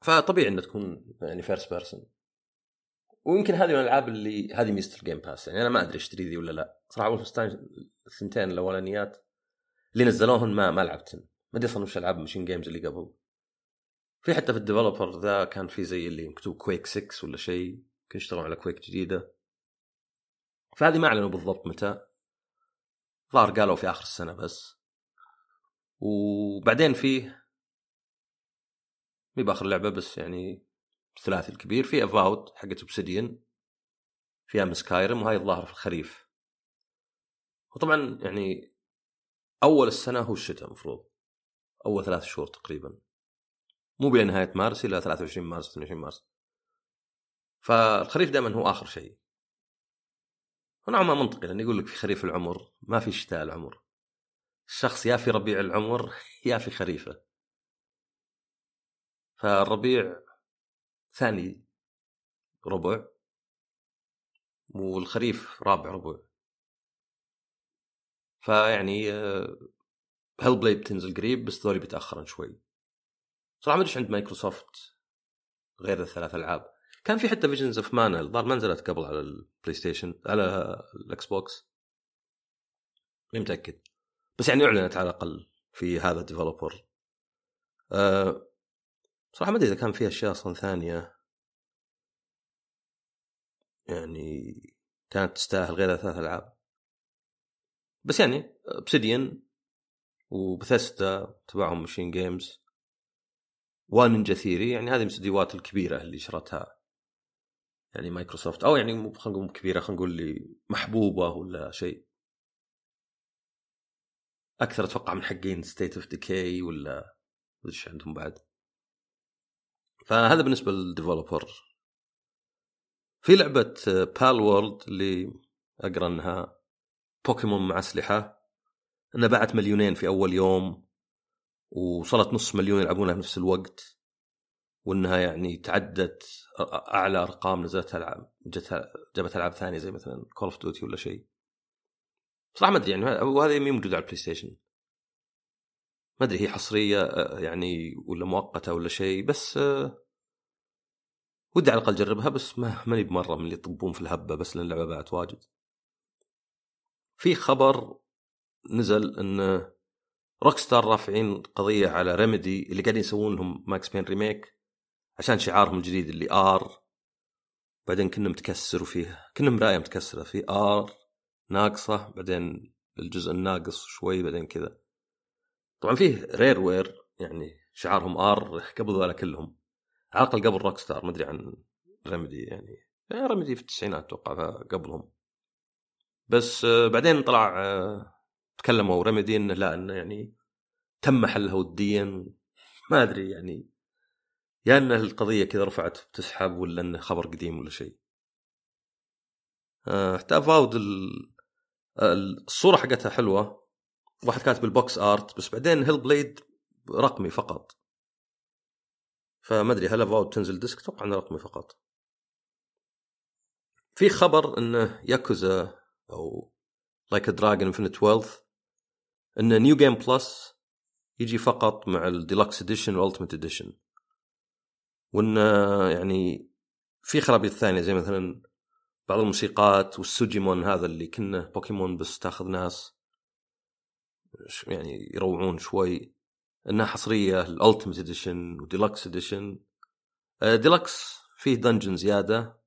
فطبيعي إنها تكون يعني first person ويمكن هذه من الألعاب اللي هذه ميزة ال Game Pass يعني أنا ما أدري اشتري ذي ولا لا. صراحة Wolfenstein الثنتين الأولانيات اللي نزلوهن ما ما لعبتن. ما أدري أصلا وش ألعاب MachineGames اللي قبل. في حتى في ال Developer ذا كان في زي اللي مكتوب Quake 6 ولا شيء. يمكن يشتغلون على Quake جديدة. فهذه ما أعلنوا بالضبط متى. ظهر قالوا في آخر السنة بس. وبعدين فيه مي بآخر لعبه بس يعني الثلاثي الكبير في افاوت حقت اوبسيديان فيها من سكايرم وهاي الظاهر في الخريف. وطبعا يعني أول السنة هو الشتاء المفروض أول ثلاث شهور تقريبا. مو بين نهاية مارس إلى 23 مارس 22 مارس. فالخريف دائما هو آخر شيء. ونوعا ما منطقي لأن يقول لك في خريف العمر ما في شتاء العمر. الشخص يا في ربيع العمر يا في خريفة. فالربيع ثاني ربع. والخريف رابع ربع. فيعني Hellblade بتنزل قريب؟ بس ذولي بيتأخرن شوي. صراحة ما أدري عند مايكروسوفت غير الثلاث ألعاب. كان في حتى Visions of Mana الظاهر ما نزلت قبل على ال PlayStation على ال Xbox ماني متأكد. بس يعني أعلنت على الأقل في هذا ال developer صراحة ما أدري إذا كان في أشياء أصلا ثانية يعني كانت تستاهل غير ثلاث ألعاب. بس يعني Obsidian و Bethesda تبعهم MachineGames و Ninja Theory يعني هذه الاستديوهات الكبيرة اللي شرتها يعني مايكروسوفت أو يعني مو خلينا نقول كبيرة خلينا نقول اللي محبوبة ولا شيء. أكثر أتوقع من حقين State of Decay ولا إيش عندهم بعد. فهذا بالنسبة لل developer. في لعبة Palworld اللي أقرأ أنها بوكيمون مع أسلحة. أنها باعت مليونين في أول يوم وصلت نص مليون يلعبونها في نفس الوقت وأنها يعني تعدت أعلى أرقام نزلتها ألعاب جابت ألعاب ثانية زي مثلا Call of Duty ولا شيء. صراحة ما أدري يعني وهذه مي موجودة على ال PlayStation ما أدري هي حصرية يعني ولا مؤقتة ولا شيء بس ودي على الأقل أجربها بس ما ماني بمرة من اللي يطبون في الهبة بس لأن اللعبة باعت واجد. في خبر نزل إن Rockstar رافعين قضية على Remedy اللي قاعدين يسوون لهم Max Payne remake عشان شعارهم الجديد اللي R بعدين كنا متكسر وفيه كنا مرايه متكسره في R ناقصة بعدين الجزء الناقص شوي بعدين كذا. طبعا فيه Rareware يعني شعارهم R قبل ذولا كلهم. على الاقل قبل Rockstar ما أدري عن Remedy يعني Remedy في التسعينات أتوقع قبلهم بس آه، بعدين طلع آه، تكلموا Remedy إنه لا إنه يعني تم حلها وديا. ما أدري يعني يا إن القضية كذا رفعت بتسحب ولا إنه خبر قديم ولا شيء. آه، حتى Avowed الصورة حقتها حلوة. واحد كاتب ال box art بس بعدين Hellblade رقمي فقط. فما أدري هل Avowed تنزل disc؟ أتوقع إنه رقمي فقط. في خبر انه ياكوزا أو Like a Dragon Infinite Wealth إن New Game Plus يجي فقط مع ال Deluxe Edition وال Ultimate Edition وإن يعني في خرابيط ثانية زي مثلا بعض الموسيقات وال Sujimon هذا اللي كنا بوكيمون بس تاخذ ناس. يعني يروعون شوي. إنها حصرية ال Ultimate Edition و Deluxe Edition. ديلكس فيه dungeon زيادة.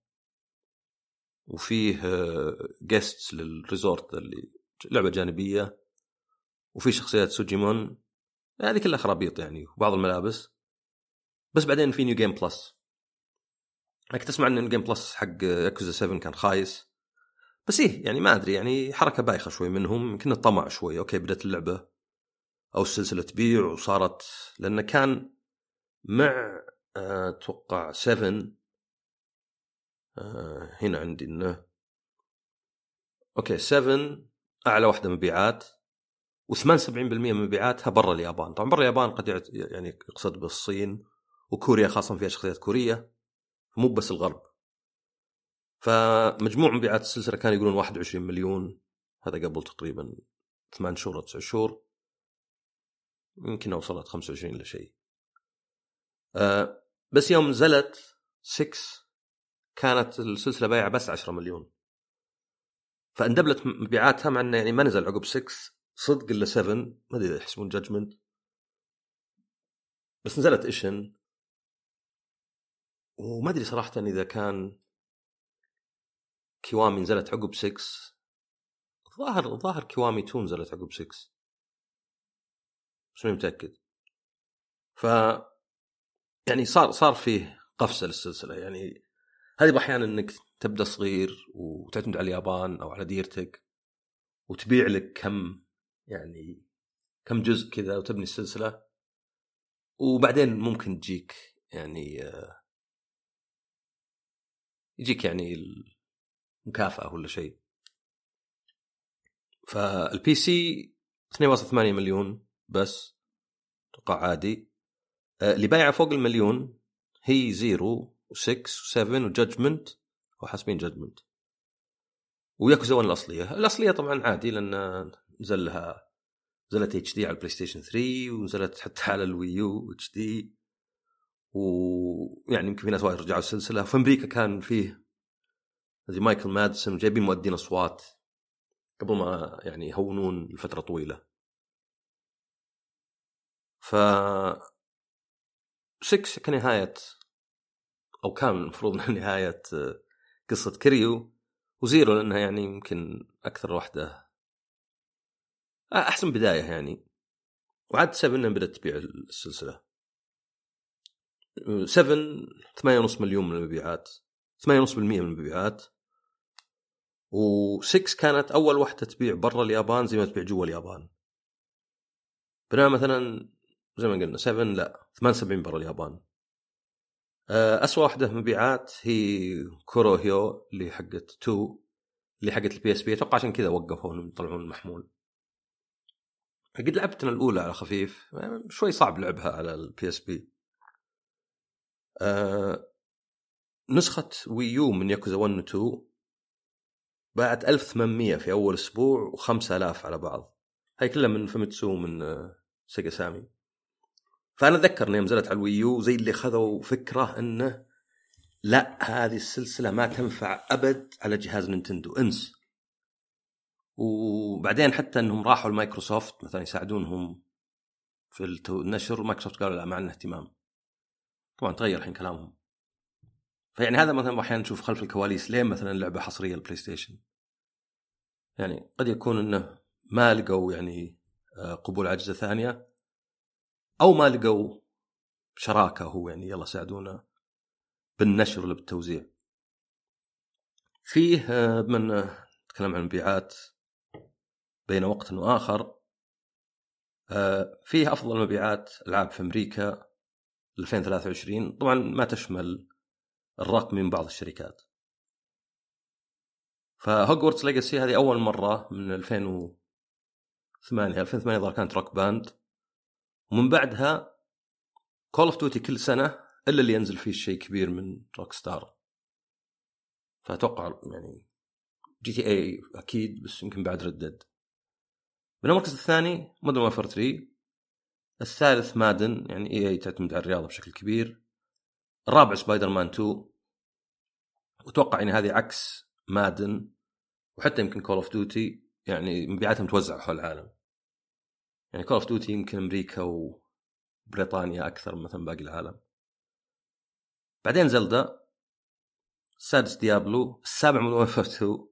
وفيه guests لل resort اللي لعبة جانبية. وفي شخصيات Sujimon. هذه كلها خرابيط يعني وبعض الملابس. بس بعدين في New Game Plus إنك تسمع إن New Game Plus حق ياكوزا 7 كان خايس. بس إيه يعني ما أدري يعني حركة بايخة شوي منهم يمكن الطمع شوي أوكي بدأت اللعبة أو السلسلة تبيع وصارت لأنه كان مع آه، أتوقع 7 آه، هنا عندي إنه أوكي 7 أعلى واحدة مبيعات و78% من مبيعاتها برا اليابان. طبعا برا اليابان قد يعني يقصد بالصين وكوريا خاصة فيها شخصيات كورية مو بس الغرب. فمجموع مبيعات السلسلة كانوا يقولون 21 مليون. هذا قبل تقريبا 8 شهور أو 9 شهور. يمكن وصلت 25 ولا شيء. أه بس يوم نزلت 6 كانت السلسلة بايعة بس 10 مليون. فاندبلت مبيعاتها مع إنه يعني ما نزل عقب 6 صدق إلا 7 ما أدري إذا يحسبون Judgment بس نزلت Ishin وما أدري صراحة إذا كان كيوامي نزلت عقب 6 ظاهر ظاهر كيوامي 2 نزلت عقب 6 بس ماني متأكد. ف يعني صار صار فيه قفزة للسلسلة. يعني هذه أحيانا إنك تبدأ صغير وتعتمد على اليابان أو على ديرتك وتبيع لك كم يعني كم جزء كذا وتبني السلسلة. وبعدين ممكن تجيك يعني آه، يجيك يعني المكافاه ولا شيء. فال PC 2.8 مليون بس أتوقع عادي. آه، اللي بايعه فوق المليون هي Zero و6 و7 و Judgment وحاسبين Judgment. وياكوزا 1 الأصلية، الأصلية طبعا عادي لأن نزل لها نزلت HD على ال PlayStation 3 ونزلت حتى على الويو اتش دي ويعني يمكن في ناس وايد رجعوا السلسله في أمريكا كان فيه زي مايكل مادسون جايبين مؤدين أصوات قبل ما يعني يهونون لفترة طويلة. ف 6 كنهايه أو كان المفروض إنها نهاية قصة كريو وزيرو لأنها يعني يمكن أكثر واحدة. أحسن بداية يعني. وعاد 7 بدأت تبيع السلسلة. 7 8.5 مليون من المبيعات. 8.5% من المبيعات. و6 كانت أول واحدة تبيع برا اليابان زي ما تبيع جوا اليابان. بينما مثلا زي ما قلنا 7 لا 78 برا اليابان. آه، أسوأ واحدة مبيعات هي Kurohyou اللي حقت 2 اللي حقت ال PSP أتوقع عشان كذا وقفوا يطلعون المحمول قد لعبتنا الأولى على خفيف. شوي صعب لعبها على ال PSP آه نسخة Wii U من ياكوزا 1 و 2 باعت 1800 في أول أسبوع و5000 على بعض. هاي كلها من Famitsu من آه Sega Sammy فأنا أتذكر اني نزلت على ال Wii U زي اللي خذوا فكرة إنه لا هذه السلسلة ما تنفع أبد على جهاز نينتندو. إنس. وبعدين حتى إنهم راحوا لمايكروسوفت مثلا يساعدونهم في النشر مايكروسوفت قالوا لا ما عندنا اهتمام. طبعا تغير الحين كلامهم. فيعني هذا مثلا أحيانا نشوف خلف الكواليس ليه مثلا لعبة حصرية ال PlayStation. يعني قد يكون إنه ما لقوا يعني آه، قبول عجزه ثانية أو ما لقوا شراكة هو يعني يلا ساعدونا بالنشر ولا بالتوزيع. فيه آه، من نتكلم عن المبيعات بين وقت وآخر آه، فيه أفضل مبيعات العاب في أمريكا 2023 طبعا ما تشمل الرقم من بعض الشركات. ف Hogwarts Legacy هذه أول مرة من 2008 2008 ظهر كانت Rock Band. ومن بعدها Call of Duty كل سنة إلا اللي ينزل فيه شيء كبير من Rockstar فأتوقع يعني GTA أكيد بس يمكن بعد Red Dead من المركز الثاني Modern Warfare 3 الثالث Madden يعني EA تعتمد على الرياضة بشكل كبير. الرابع سبايدر مان 2 وأتوقع ان هذه عكس Madden وحتى يمكن Call of Duty يعني مبيعاتها متوزعة حول العالم. يعني Call of Duty يمكن أمريكا وبريطانيا أكثر من مثلا باقي العالم. بعدين Zelda السادس Diablo السابع من 2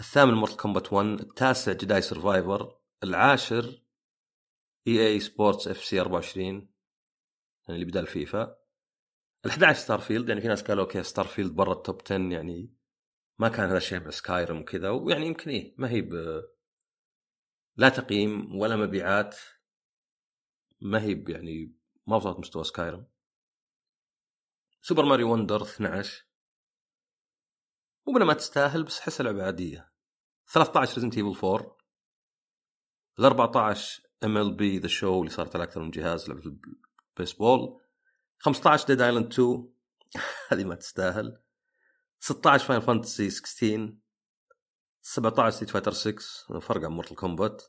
الثامن Mortal Kombat 1 التاسع Jedi Survivor العاشر EA Sports FC 24 يعني اللي بدال فيفا. ال11 Starfield يعني في ناس قالوا okay Starfield برا ال top 10 يعني ما كان هذا الشيء مع Skyrim وكذا ويعني يمكن إيه ما هي ب لا تقييم ولا مبيعات ما هي يعني ما وصلت مستوى Skyrim Super Mario Wonder 12 مو ما تستاهل بس احسها لعبه عادية. 13 Resident Evil 4 ال 14 MLB The Show اللي صارت على أكثر من جهاز لعبة البيسبول 15 Dead Island 2 هذه ما تستاهل. 16 Final Fantasy 16 17 Street Fighter 6 فرق عن Mortal Kombat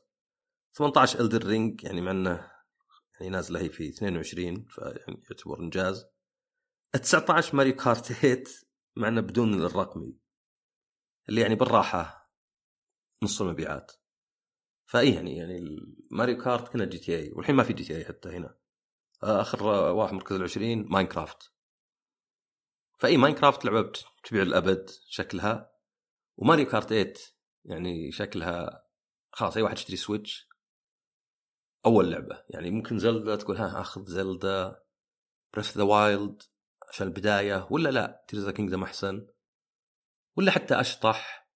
18 Elden Ring يعني مع إنه يعني نازلة هي في 22 فيعني يعتبر إنجاز. 19 Mario Kart 8 مع إنه بدون الرقمي اللي يعني بالراحة نص المبيعات. فإي يعني يعني Mario Kart كنا GTA والحين ما في GTA حتى هنا. آخر واحد مركز العشرين Minecraft فإي Minecraft لعبه تبيع الأبد شكلها. و Mario Kart 8 يعني شكلها خلاص أي واحد يشتري Switch أول لعبة. يعني ممكن Zelda تقول ها آخذ Zelda Breath the Wild عشان البداية. ولا لا Tears Kingdom أحسن. ولا حتى أشطح.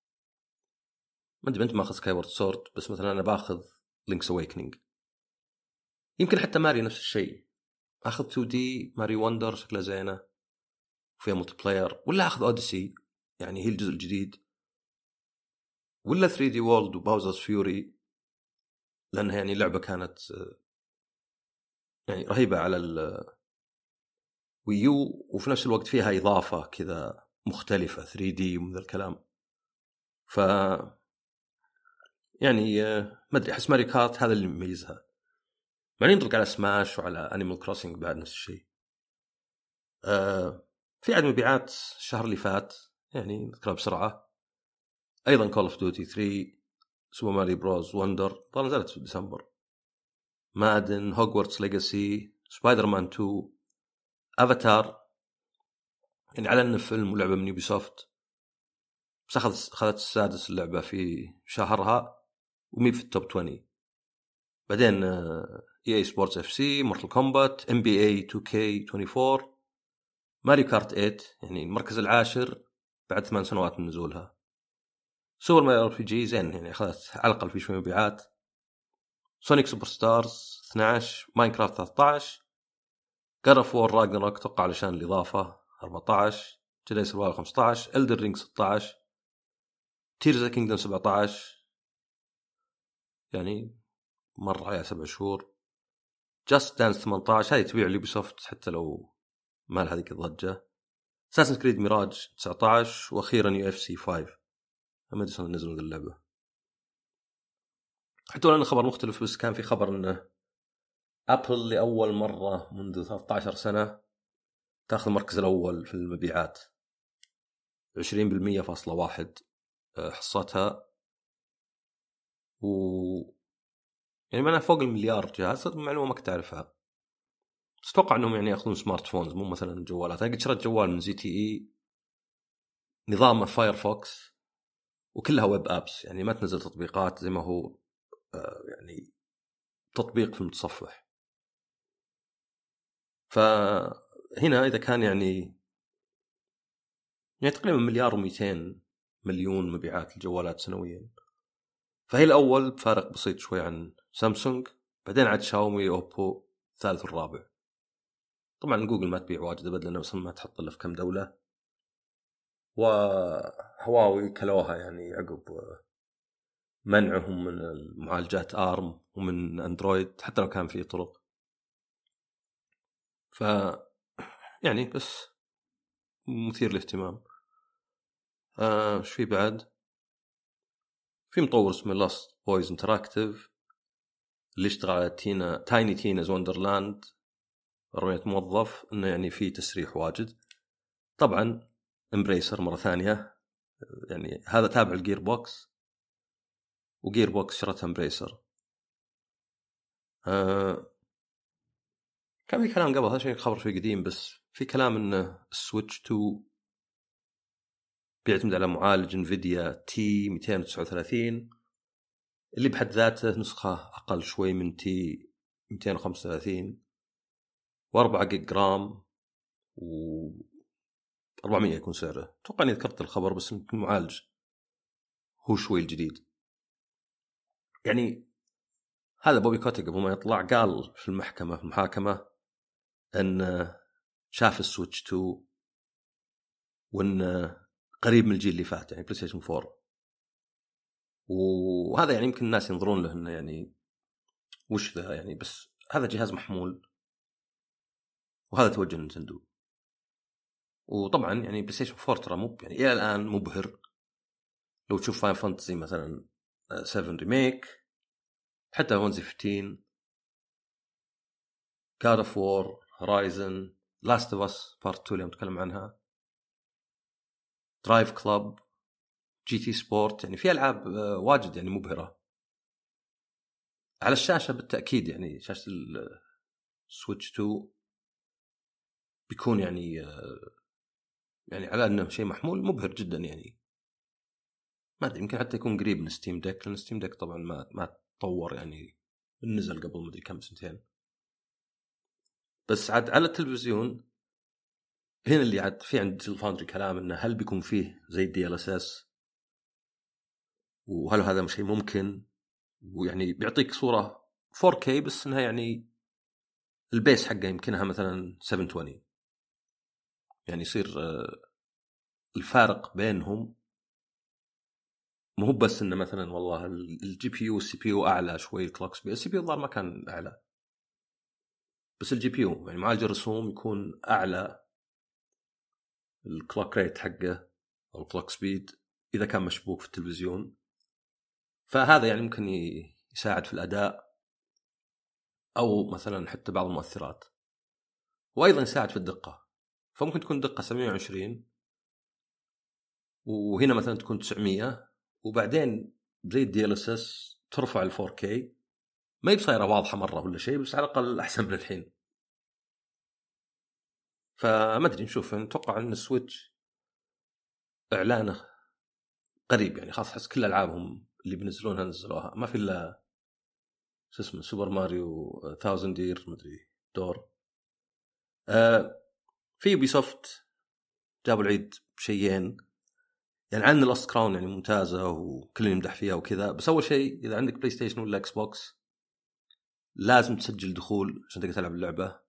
ما أدري انت ماخذ Skyward Sword بس مثلا أنا باخذ Link's Awakening يمكن حتى ماري نفس الشيء. آخذ 2D Mario Wonder شكلها زينة. وفيها multiplayer ولا أخذ Odyssey يعني هي الجزء الجديد. ولا 3D World و Bowser's Fury لأنها يعني لعبة كانت يعني رهيبة على ال Wii U وفي نفس الوقت فيها إضافة كذا مختلفة 3D ومن الكلام. ف يعني ما أدري أحس Mario Kart هذا اللي يميزها. بعدين نطلق على سماش وعلى Animal Crossing بعد نفس الشيء. آه في عدد مبيعات الشهر اللي فات يعني نذكرها بسرعة. أيضا Call of Duty 3 Super Mario Bros Wonder طبعا نزلت في ديسمبر. Madden Hogwarts Legacy Spider-Man 2 افاتار يعني على إنه فيلم ولعبة من Ubisoft بس أخذ أخذت السادس اللعبة في شهرها ومي في ال top 20 بعدين اي اي سبورتس اف سي مورتل كومبات ام بي اي 2 كي 24 Mario Kart 8 يعني المركز العاشر بعد ثمان سنوات من نزولها. Super Mario RPG زين يعني اخذت على الاقل في شوي مبيعات. Sonic Superstars 12 Minecraft 13 God of War Ragnarok أتوقع علشان الإضافة 14 Jedi Survivor 15 Elden Ring 16 Tears Kingdom 17 يعني مر عليها سبع شهور. Just Dance 18 هذه تبيع ل Ubisoft حتى لو ما لها هذيك الضجة. Assassin's Creed Mirage 19 وأخيرا UFC 5 ما أدري شلون نزلوا اللعبة. حتى لو خبر مختلف بس كان في خبر إنه Apple لأول مرة منذ 13 سنة تأخذ المركز الأول في المبيعات. 20% فاصلة واحد آه، حصتها. و يعني معناها فوق المليار جهاز معلومة ما كنت أعرفها. بس أتوقع إنهم يعني يأخذون smartphones مو مثلا جوالات. أنا قد شريت جوال من ZTE نظامه Firefox وكلها web apps يعني ما تنزل تطبيقات زي ما هو آه، يعني تطبيق في المتصفح. فهنا إذا كان يعني يعني تقريبا مليار و200 مليون مبيعات الجوالات سنويا. فهي الأول بفارق بسيط شوي عن سامسونج بعدين عاد شاومي أوبو الثالث والرابع. طبعا جوجل ما تبيع واجد أبد لأنه ما تحط إلا في كم دولة. وهواوي كلوها يعني عقب منعهم من المعالجات آرم ومن أندرويد حتى لو كان في طرق. ف يعني بس مثير للاهتمام. آه، آه في بعد؟ في مطور اسمه Lost Boys Interactive اللي اشتغل على Tina Tiny Tina's Wonderland 400 موظف إنه يعني في تسريح واجد. طبعا Embracer مرة ثانية يعني هذا تابع ال Gearbox و Gearbox شرتها Embracer آه كان في كلام قبل هذا شيء خبر شوي قديم بس في كلام إنه ال Switch 2 بيعتمد على معالج Nvidia T239 اللي بحد ذاته نسخة أقل شوي من T235 و4 gig RAM و 400 يكون سعره. أتوقع إني ذكرت الخبر بس يمكن المعالج هو شوي الجديد. يعني هذا Bobby Kotick قبل ما يطلع قال في المحكمة في المحاكمة إن شاف ال Switch 2 وإن قريب من الجيل اللي فات يعني PlayStation 4 وهذا يعني يمكن الناس ينظرون له إنه يعني وش ذا يعني بس هذا جهاز محمول. وهذا توجه Nintendo وطبعا يعني بلاي ستيشن 4 ترى مو يعني إلى الآن مبهر. لو تشوف Final Fantasy مثلا 7 Remake حتى 15 God of War Horizon Last of Us Part 2 اللي نتكلم عنها Driveclub GT Sport يعني في ألعاب آه، واجد يعني مبهرة. على الشاشة بالتأكيد يعني شاشة ال Switch 2 بيكون يعني آه، يعني على إنه شيء محمول مبهر جدا يعني. ما أدري يمكن حتى يكون قريب من Steam Deck لأن Steam Deck طبعا ما ما تطور يعني نزل قبل مدري كم سنتين. بس عاد على التلفزيون هنا اللي عاد في عند ال Foundry كلام إنه هل بيكون فيه زي ال DLSS وهل هذا شيء ممكن؟ ويعني بيعطيك صورة 4K بس إنها يعني ال base حقه يمكنها مثلا 720 يعني يصير آه، الفارق بينهم مو بس إنه مثلا والله ال GPU وال CPU أعلى شوي ال clock speed ال CPU الظاهر ما كان أعلى. بس ال GPU يعني معالج الرسوم يكون أعلى ال clock rate حقه أو ال clock speed إذا كان مشبوك في التلفزيون. فهذا يعني ممكن يساعد في الأداء أو مثلا حتى بعض المؤثرات. وأيضا يساعد في الدقة. فممكن تكون دقة 720 وهنا مثلا تكون 900 وبعدين زي ال DLSS ترفع ال 4K ما هي بصايرة واضحة مرة ولا شيء بس على الأقل أحسن من الحين. فما أدري نشوف. نتوقع إن ال Switch إعلانه قريب يعني خلاص أحس كل ألعابهم اللي بينزلونها نزلوها. ما في إلا شو اسمه Super Mario Thousand-Year مدري Door. آه في Ubisoft جابوا العيد بشيئين. يعني عن ال Lost Crown يعني ممتازة وكل يمدح فيها وكذا بس أول شيء إذا عندك بلاي ستيشن ولا إكس بوكس لازم تسجل دخول عشان تقدر تلعب اللعبة.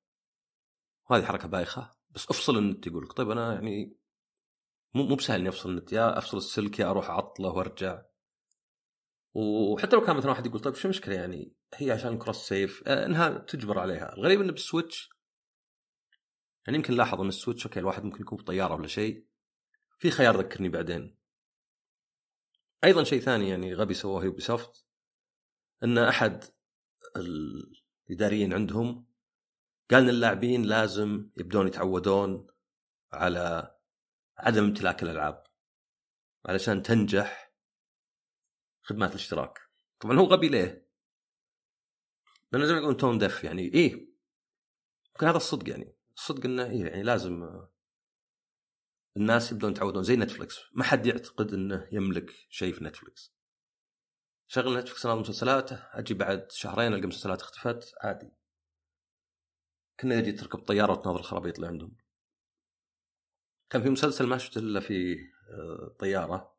وهذه حركة بايخة. بس أفصل النت يقول لك. طيب أنا يعني مو مو بسهل إني أفصل النت. يا أفصل السلك يا أروح أعطله وأرجع. وحتى لو كان مثلا واحد يقول طيب شو المشكلة يعني؟ هي عشان cross save آه، إنها تجبر عليها. الغريب إنه بال Switch يعني يمكن لاحظ أن السويتش أوكي الواحد ممكن يكون في طيارة ولا شيء. في خيار ذكرني بعدين. أيضا شيء ثاني يعني غبي سواه Ubisoft أن أحد الإداريين عندهم قال إن اللاعبين لازم يبدون يتعودون على عدم امتلاك الألعاب علشان تنجح خدمات الاشتراك. طبعا هو غبي ليه؟ لأنه زي ما يقولون tone deaf يعني إيه؟ يمكن هذا الصدق يعني. الصدق إنه إيه يعني لازم الناس يبدون يتعودون زي نتفلكس ما حد يعتقد إنه يملك شيء في نتفلكس شغل نتفلكس نظام مسلسلاته أجي بعد شهرين ألقى مسلسلات اختفت عادي. كنا يجي تركب طيارة وتناظر الخرابيط اللي عندهم. كان في مسلسل ما شفته إلا في آه، طيارة.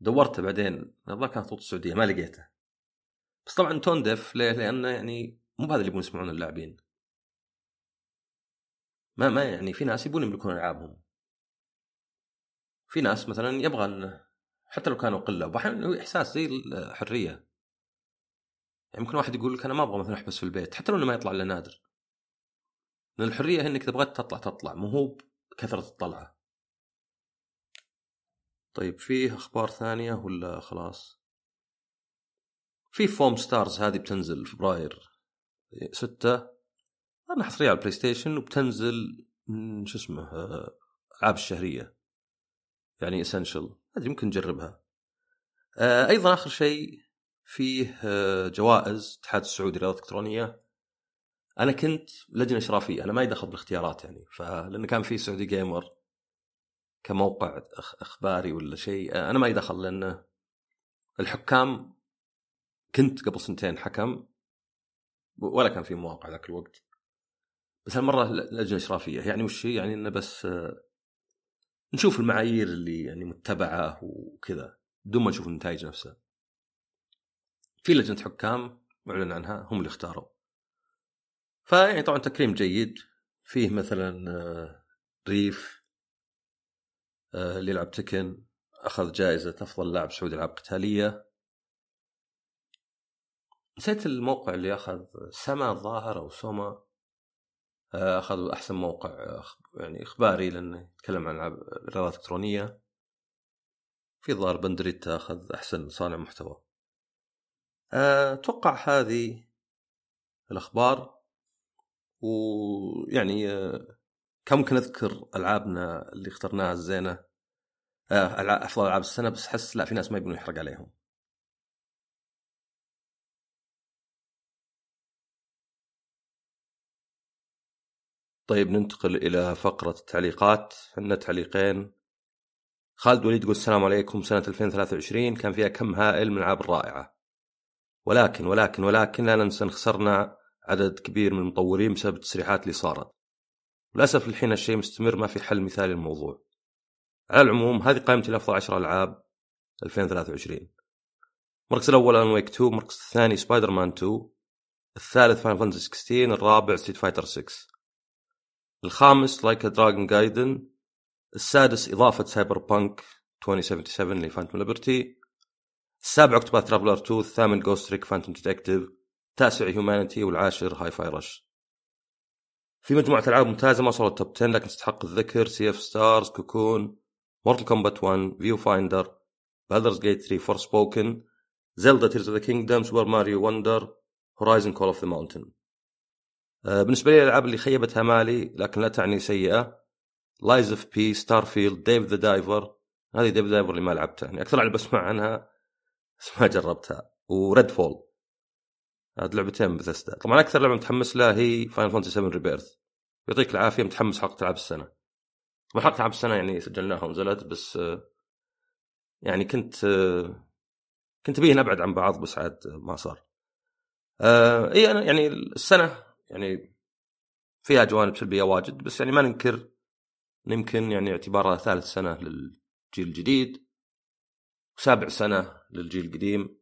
دورته بعدين. الظاهر كانت خطوط السعودية ما لقيته. بس طبعا tone deaf ليه؟ لأنه يعني مو بهذا اللي يبون يسمعون اللاعبين. ما ما يعني في ناس يبون يملكون ألعابهم. في ناس مثلا يبغى انه حتى لو كانوا قلة واحيانا إحساس زي الحرية. يعني ممكن واحد يقول لك أنا ما أبغى مثلا أحبس في البيت حتى لو إنه ما يطلع إلا نادر. لأن الحرية هي إنك بغيت تطلع تطلع مو هو بكثرة الطلعة. طيب فيه أخبار ثانية ولا خلاص؟ في فوم ستارز هذه بتنزل فبراير. ستة. آه، حصريه على البلاي ستيشن وبتنزل شو اسمه ألعاب الشهرية. يعني Essential هذه ممكن نجربها. آه، أيضا آخر شيء فيه آه، جوائز الاتحاد السعودي للرياضه الإلكترونية. أنا كنت لجنة إشرافية أنا ما يدخل بالاختيارات يعني فلانه كان في Saudi Gamer كموقع أخباري ولا شيء. آه، أنا ما يدخل لأنه الحكام كنت قبل سنتين حكم ولا كان في مواقع ذاك الوقت. بس هالمرة لجنة إشرافية. يعني وش يعني إنه بس نشوف المعايير اللي يعني متبعة وكذا بدون ما نشوف النتائج نفسها. في لجنة حكام معلن عنها هم اللي اختاروا. فيعني طبعا تكريم جيد. فيه مثلا آه، ريف آه، اللي يلعب تكن أخذ جائزة أفضل لاعب سعودي العاب قتالية. نسيت الموقع اللي أخذ سما الظاهر أو سوما آه، اخذوا أحسن موقع يعني إخباري لأنه يتكلم عن الرياضات الالكترونيه في ظاهر بندريتا أخذ أحسن صانع محتوى. آه، أتوقع هذه الأخبار. ويعني آه، كان ممكن أذكر ألعابنا اللي اخترناها الزينة؟ أفضل ألعاب السنة بس حس لا في ناس ما يبون يحرق عليهم. طيب ننتقل إلى فقرة التعليقات. عندنا تعليقين. خالد وليد يقول السلام عليكم. سنة 2023 كان فيها كم هائل من الألعاب الرائعة. ولكن ولكن ولكن لا ننسى أن خسرنا عدد كبير من المطورين بسبب التسريحات اللي صارت. للأسف الحين الشيء مستمر ما في حل مثالي للموضوع. على العموم هذه قائمتي لأفضل 10 ألعاب 2023 المركز الأول Alan Wake 2 المركز الثاني سبايدر مان 2 الثالث Final Fantasy 16 الرابع Street Fighter 6 الخامس Like a Dragon Gaiden السادس إضافة Cyberpunk 2077 ل Phantom Liberty السابع Octopath Traveler 2 الثامن Ghost Trick Phantom Detective التاسع Humanity والعاشر Hi-Fi Rush في مجموعة ألعاب ممتازة ما وصلت top 10 لكن تستحق الذكر. Sea of Stars Cocoon Mortal Kombat 1 Viewfinder Baldur's Gate 3 Forspoken Zelda Tears of the Kingdom Super Mario Wonder Horizon Call of the Mountain بالنسبة لي الألعاب اللي خيبت امالي لكن لا تعني سيئة Lies of P Starfield Dave the Diver هذه Dave Diver اللي ما لعبتها. يعني أكثر لعبة بسمع عنها بس ما جربتها. و Redfall هذه لعبتين بثستا طبعا أكثر لعبة متحمس لها هي Final Fantasy 7 Rebirth يعطيك العافية متحمس حلقه العاب السنة. طبعا حلقه العاب السنة يعني سجلناها ونزلت بس آه، يعني كنت آه، كنت بيه نبعد عن بعض بس عاد ما صار. آه إي أنا يعني السنة يعني فيها جوانب سلبية واجد بس يعني ما ننكر يمكن يعني اعتبارها ثالث سنة للجيل الجديد وسابع سنة للجيل القديم.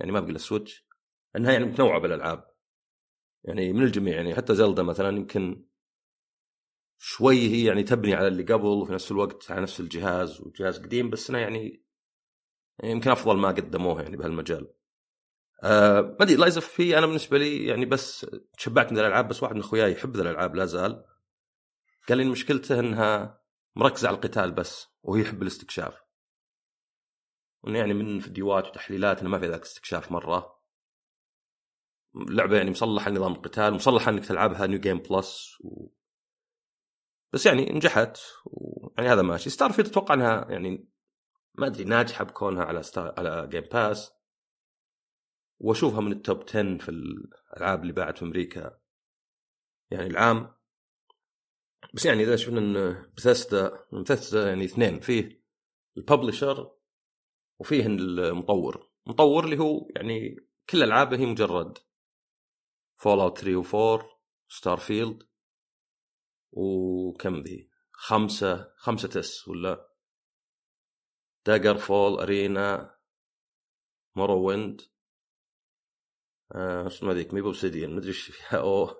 يعني ما بقي ال Switch. إنها يعني متنوعة بالألعاب. يعني من الجميع يعني حتى Zelda مثلا يمكن شوي هي يعني تبني على اللي قبل وفي نفس الوقت على نفس الجهاز وجهاز قديم بس انه يعني يمكن أفضل ما قدموه يعني بهالمجال. آه ما أدري Lies P أنا بالنسبة لي يعني بس تشبعت من الألعاب بس واحد من أخوياي يحب الألعاب لا زال. قال لي مشكلته إنها مركزة على القتال بس وهو يحب الاستكشاف. يعني من فيديوهات وتحليلات إنه ما في ذاك استكشاف مرة. اللعبه يعني مصلحة نظام القتال مصلحة إنك تلعبها new game plus و... بس يعني نجحت ويعني هذا ماشي. Starfield أتوقع إنها يعني ما أدري ناجحة بكونها على Star... على Game Pass واشوفها من ال top 10 في الألعاب اللي باعت في أمريكا. يعني العام بس يعني إذا شفنا إن Bethesda Bethesda يعني اثنين فيه ال publisher وفيه المطور. المطور اللي هو يعني كل ألعابه هي مجرد Fallout 3 و4 Starfield وكم ذي؟ خمسة خمسة TES ولا؟ Daggerfall Arena Morrowind اسمها ذيك مي ب Obsidian مدري إيش فيها. أو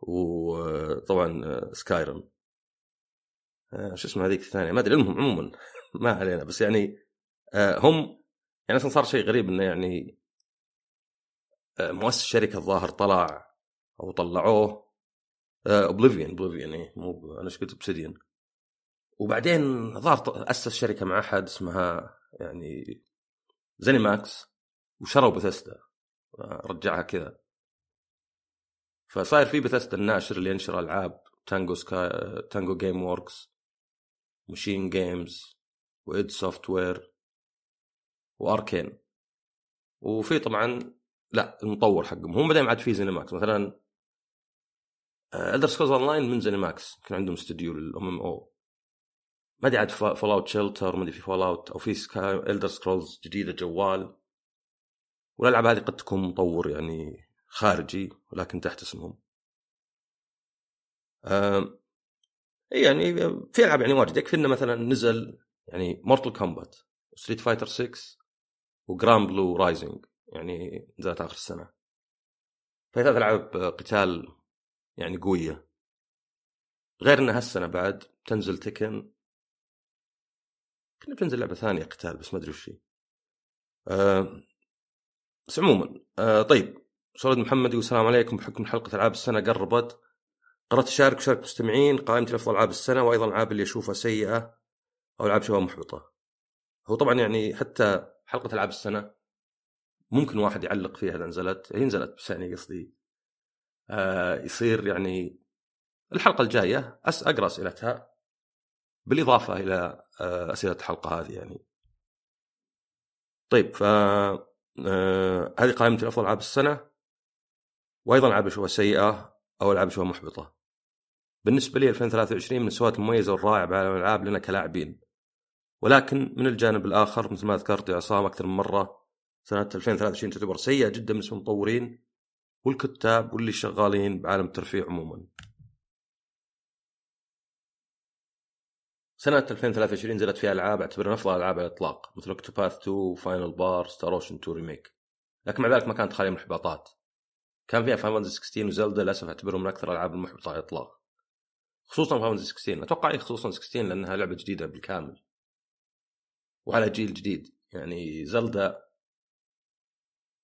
وطبعا Skyrim. آه شو اسمها هذيك الثانية؟ ما أدري المهم عموما ما علينا بس يعني آه هم يعني أصلا صار شيء غريب إنه يعني آه مؤسس الشركة الظاهر طلع أو طلعوه Oblivion Oblivion اي مو أنا إيش قلت؟ Obsidian وبعدين ظهر أسس شركة مع أحد اسمها يعني ZeniMax وشروا بثستا رجعها كذا. فصاير في بثستا الناشر اللي ينشر ألعاب تانجو سكاي Tango Gameworks MachineGames و id Software و Arkane وفي طبعا لا المطور حقهم. هم بعدين عاد في ZeniMax مثلا Elder Scrolls Online من ZeniMax كان عندهم استوديو لل MMO ما أدري عاد Fallout Shelter ما أدري في Fallout أو في سكاي Elder Scrolls جديدة جوال. والألعاب هذه قد تكون مطور يعني خارجي ولكن تحت اسمهم. يعني في ألعاب يعني واجد يكفي إنه مثلا نزل يعني Mortal Kombat Street Fighter 6 و Granblue Rising يعني نزلت آخر السنة. فثلاث ألعاب قتال يعني قوية. غير ان هالسنة بعد تنزل تكن كنا بتنزل لعبة ثانية قتال بس ما أدري وش هي. بس عموما أه طيب سولد محمد يقول السلام عليكم بحكم حلقة ألعاب السنة قربت قررت أشارك وشارك مستمعين قائمتي افضل ألعاب السنة وأيضا الالعاب اللي أشوفها سيئة أو ألعاب شبه محبطة. هو طبعا يعني حتى حلقة ألعاب السنة ممكن واحد يعلق فيها إذا نزلت هي نزلت بس يعني قصدي آه يصير يعني الحلقة الجاية أس أقرأ أسئلتها بالإضافة إلى آه أسئلة الحلقة هذه يعني. طيب ف آه هذه قائمة افضل ألعاب السنة وأيضا ألعاب اشوفها سيئة أو ألعاب اشوفها محبطة. بالنسبة لي 2023 من السنوات المميزه والرائعه بعالم الألعاب لنا كلاعبين. ولكن من الجانب الآخر مثل ما ذكرت يا عصام أكثر من مرة سنة 2023 تعتبر سيئة جدا بالنسبة للمطورين والكتاب واللي شغالين بعالم الترفيه عموما. سنة 2023 نزلت فيها ألعاب أعتبرها أفضل ألعاب على الإطلاق مثل Octopath 2 Final Bar Star Ocean 2 Remake لكن مع ذلك ما كانت خالية من الإحباطات. كان فيها Final 16 و Zelda للأسف أعتبرهم من أكثر الألعاب المحبطة على الإطلاق. خصوصا Final 16 أتوقع إيه خصوصا 16 لأنها لعبة جديدة بالكامل. وعلى جيل جديد. يعني Zelda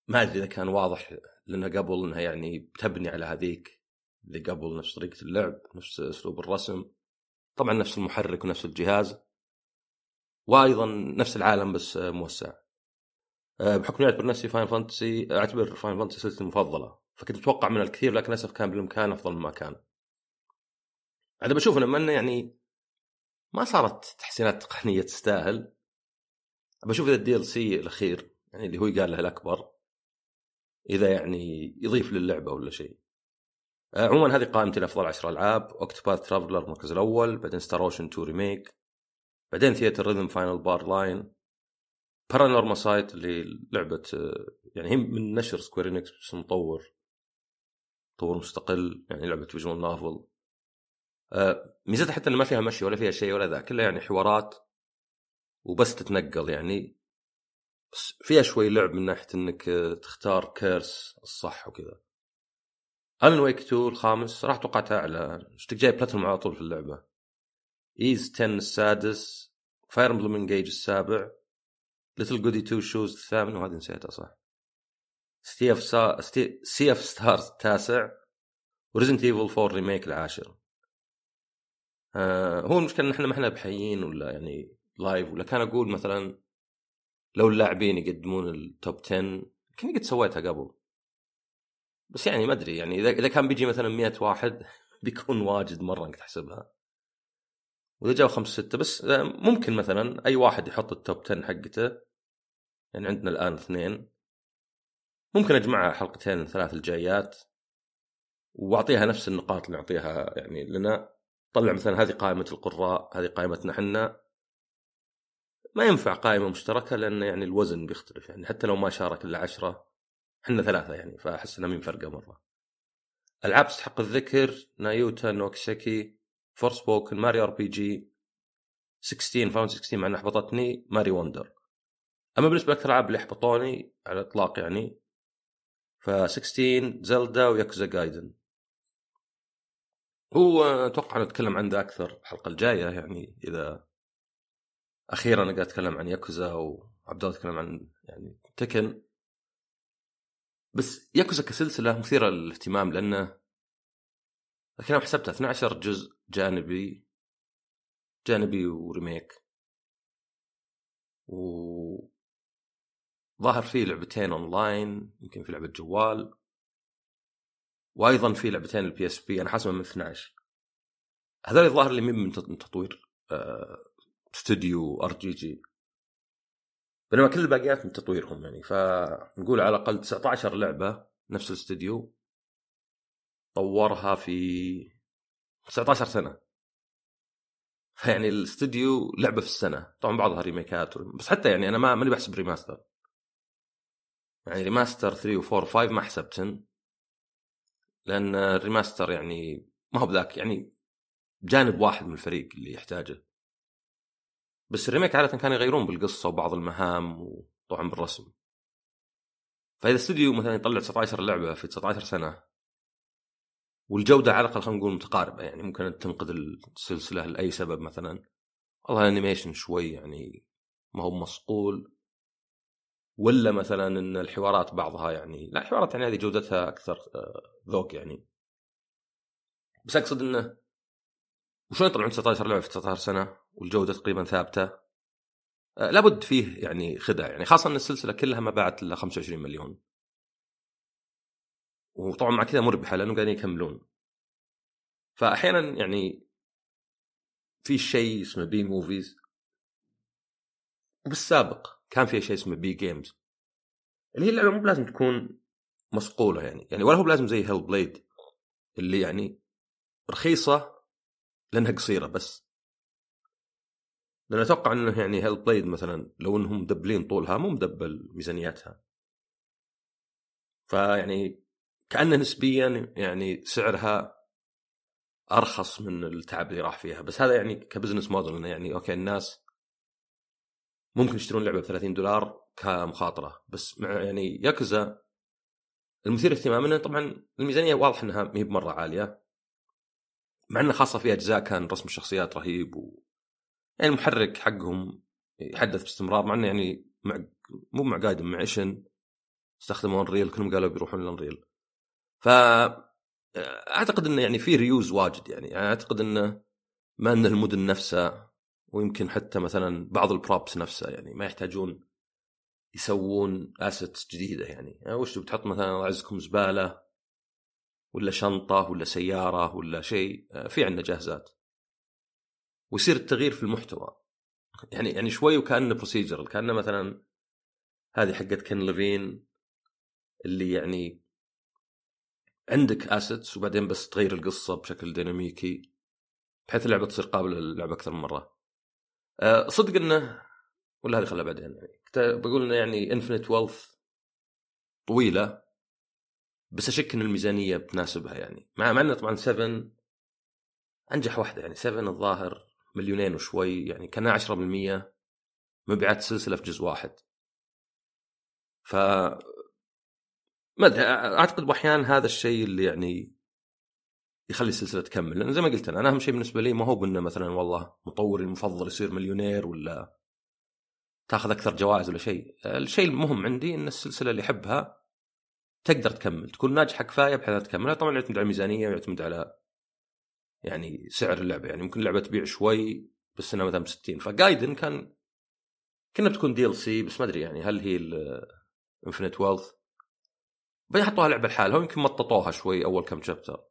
ما أدري إذا كان واضح لأنها قبل أنها يعني بتبني على هذيك اللي قبل نفس طريقة اللعب نفس أسلوب الرسم. طبعا نفس المحرك ونفس الجهاز وأيضا نفس العالم بس موسع. بحكم إني أعتبر نفسي Final Fantasy أعتبر Final Fantasy سلسلتي المفضلة فكنت أتوقع من الكثير لكن للأسف كان بالإمكان أفضل مما كان. أنا بشوف لما انه يعني ما صارت تحسينات تقنية تستاهل. بشوف إذا ال DLC الأخير يعني اللي هو قال له الأكبر إذا يعني يضيف للعبة ولا شيء. عموما هذه قائمتي لأفضل 10 ألعاب Octopath Traveler المركز الأول بعدين Star Ocean 2 Remake بعدين Theatrhythm Final Bar Line Paranormasight اللي لعبة يعني هي من نشر Square Enix بس مطور مطور مستقل يعني لعبة visual novel ميزتها حتى إنه ما فيها مشي ولا فيها شيء ولا ذا كلها يعني حوارات وبس تتنقل يعني. بس فيها شوي لعب من ناحية إنك تختار curse الصح وكذا. Alan Wake 2 الخامس؟ راح توقعت أعلى. اشتك جاي بلاتنوم على طول في اللعبة. Ys 10 السادس. Fire Emblem Engage السابع. Little Goody 2 Shoes الثامن. وهذه نسيتها صح. Sea of Sta... Sea of Stars التاسع. و Resident Evil 4 Remake العاشر. آه هو المشكلة إن إحنا ما إحنا بحيين ولا يعني live ولا. كان أقول مثلا لو اللاعبين يقدمون ال top 10 كني قد سويتها قبل. بس يعني ما أدري يعني إذا إذا كان بيجي مثلا 100 واحد بيكون واجد مرة إنك تحسبها. وإذا جاوا خمس ستة بس ممكن مثلا أي واحد يحط ال top 10 حقته. يعني عندنا الآن اثنين. ممكن أجمعها حلقتين ثلاث الجايات. وأعطيها نفس النقاط اللي أعطيها يعني لنا. طلع مثلا هذه قائمة القراء هذه قائمتنا إحنا. ما ينفع قائمة مشتركة لأن يعني الوزن بيختلف. يعني حتى لو ما شارك إلا عشرة إحنا ثلاثة يعني فأحس إنها مهي فارقة مرة. ألعاب تستحق الذكر Nayuta no Kiseki Forspoken Mario RPG 16 Final 16 مع إنها احبطتني Mario Wonder. أما بالنسبة لاكثر ألعاب اللي احبطوني على الإطلاق يعني FF 16 Zelda و Yakuza Gaiden. هو أتوقع نتكلم عن ذا أكثر الحلقة الجاية يعني إذا أخيرا أنا قاعد أتكلم عن ياكوزا وعبد الله يتكلم عن يعني Tekken. بس ياكوزا كسلسلة مثيرة للاهتمام لأنه لكن أنا حسبتها 12 جزء جانبي جانبي و remake. و ظاهر فيه لعبتين أونلاين يمكن في لعبة جوال. وأيضا في لعبتين ال PSP أنا حاسبها من 12 هذول الظاهر اللي من تطوير استوديو RGG بينما كل الباقيات من تطويرهم يعني. فنقول على الأقل 19 لعبة نفس الاستوديو طورها في 19 سنة. فيعني الاستوديو لعبة في السنة. طبعا بعضها ريميكات بس حتى يعني أنا ما ماني بحسب remaster. يعني remaster 3 و4 و5 ما حسبتن لأن ال remaster يعني ما هو بذاك يعني جانب واحد من الفريق اللي يحتاجه. بس ال remake عادة كانوا يغيرون بالقصة وبعض المهام وطبعا بالرسم. فإذا استوديو مثلا يطلع 19 لعبة في 19 سنة والجودة على الاقل خلينا نقول متقاربة يعني ممكن تنقذ السلسلة لأي سبب مثلا. والله الانيميشن شوي يعني ما هو مصقول. ولا مثلا إن الحوارات بعضها يعني لا الحوارات يعني هذه جودتها أكثر آه، ذوق يعني. بس أقصد إنه وشلون يطلعون 19 لعبة في 19 سنة والجودة تقريبا ثابتة. آه، لابد فيه يعني خدع يعني خاصة إن السلسلة كلها ما باعت إلا 25 مليون. وطبعا مع كذا مربحة لأنه قاعدين يكملون. فاحيانا يعني في شيء اسمه B movies. وبالسابق كان في شيء اسمه B games. اللي هي اللعبة مو بلازم تكون مصقولة يعني. يعني ولا هو بلازم زي Hellblade اللي يعني رخيصة لأنها قصيرة بس. لأن أتوقع إنه يعني Hellblade مثلا لو إنهم مدبلين طولها مو مدبل ميزانيتها فيعني كأنه نسبيا يعني سعرها أرخص من التعب اللي راح فيها. بس هذا يعني ك business model إنه يعني okay الناس ممكن يشترون لعبة ب 30 دولار كمخاطرة. بس مع يعني ياكوزا المثير اهتمامنا طبعا الميزانية واضح إنها ما هي بمرة عالية. مع انه خاصة في أجزاء كان رسم الشخصيات رهيب و يعني المحرك حقهم يحدث باستمرار مع إنه يعني مع مو مع Gaiden مع Ishin استخدموا Unreal كلهم قالوا بيروحون ل Unreal ف أعتقد إنه يعني في reuse واجد يعني, أعتقد إنه ما إن المدن نفسها ويمكن حتى مثلا بعض ال props نفسها يعني ما يحتاجون يسوون assets جديدة يعني, يعني وش بتحط مثلا أعزكم زبالة؟ ولا شنطة ولا سيارة ولا شيء في عندنا جاهزات. ويصير التغيير في المحتوى. يعني يعني شوي وكأنه procedural كأنه مثلا هذه حقت Ken Levine اللي يعني عندك assets وبعدين بس تغير القصة بشكل ديناميكي بحيث اللعبة تصير قابلة للعب أكثر من مرة. أه صدق إنه ولا هذه خلها بعدين يعني. بقول إنه يعني Infinite Wealth طويلة. بس أشك إن الميزانية بتناسبها يعني. مع مع إنه طبعا 7 أنجح واحدة يعني. 7 الظاهر مليونين وشوي يعني. كان 10% مبيعات السلسله في جزء واحد. ف ما أدري أعتقد باحيان هذا الشيء اللي يعني يخلي السلسلة تكمل. لأن زي ما قلت أنا, أنا أهم شيء بالنسبة لي ما هو بأنه مثلا والله مطوري المفضل يصير مليونير ولا تأخذ أكثر جوائز ولا شيء. الشيء المهم عندي إن السلسلة اللي أحبها تقدر تكمل تكون ناجحه كفايه بحيث تكمل طبعا يعتمد على الميزانية ويعتمد على يعني سعر اللعبة. يعني ممكن اللعبة تبيع شوي بس إنها مثلا ب 60 ف Gaiden كان كنا بتكون DLC بس ما أدري يعني هل هي Infinite Wealth بعدين حطوها لعبة لحالها ويمكن مططوها شوي أول كم chapter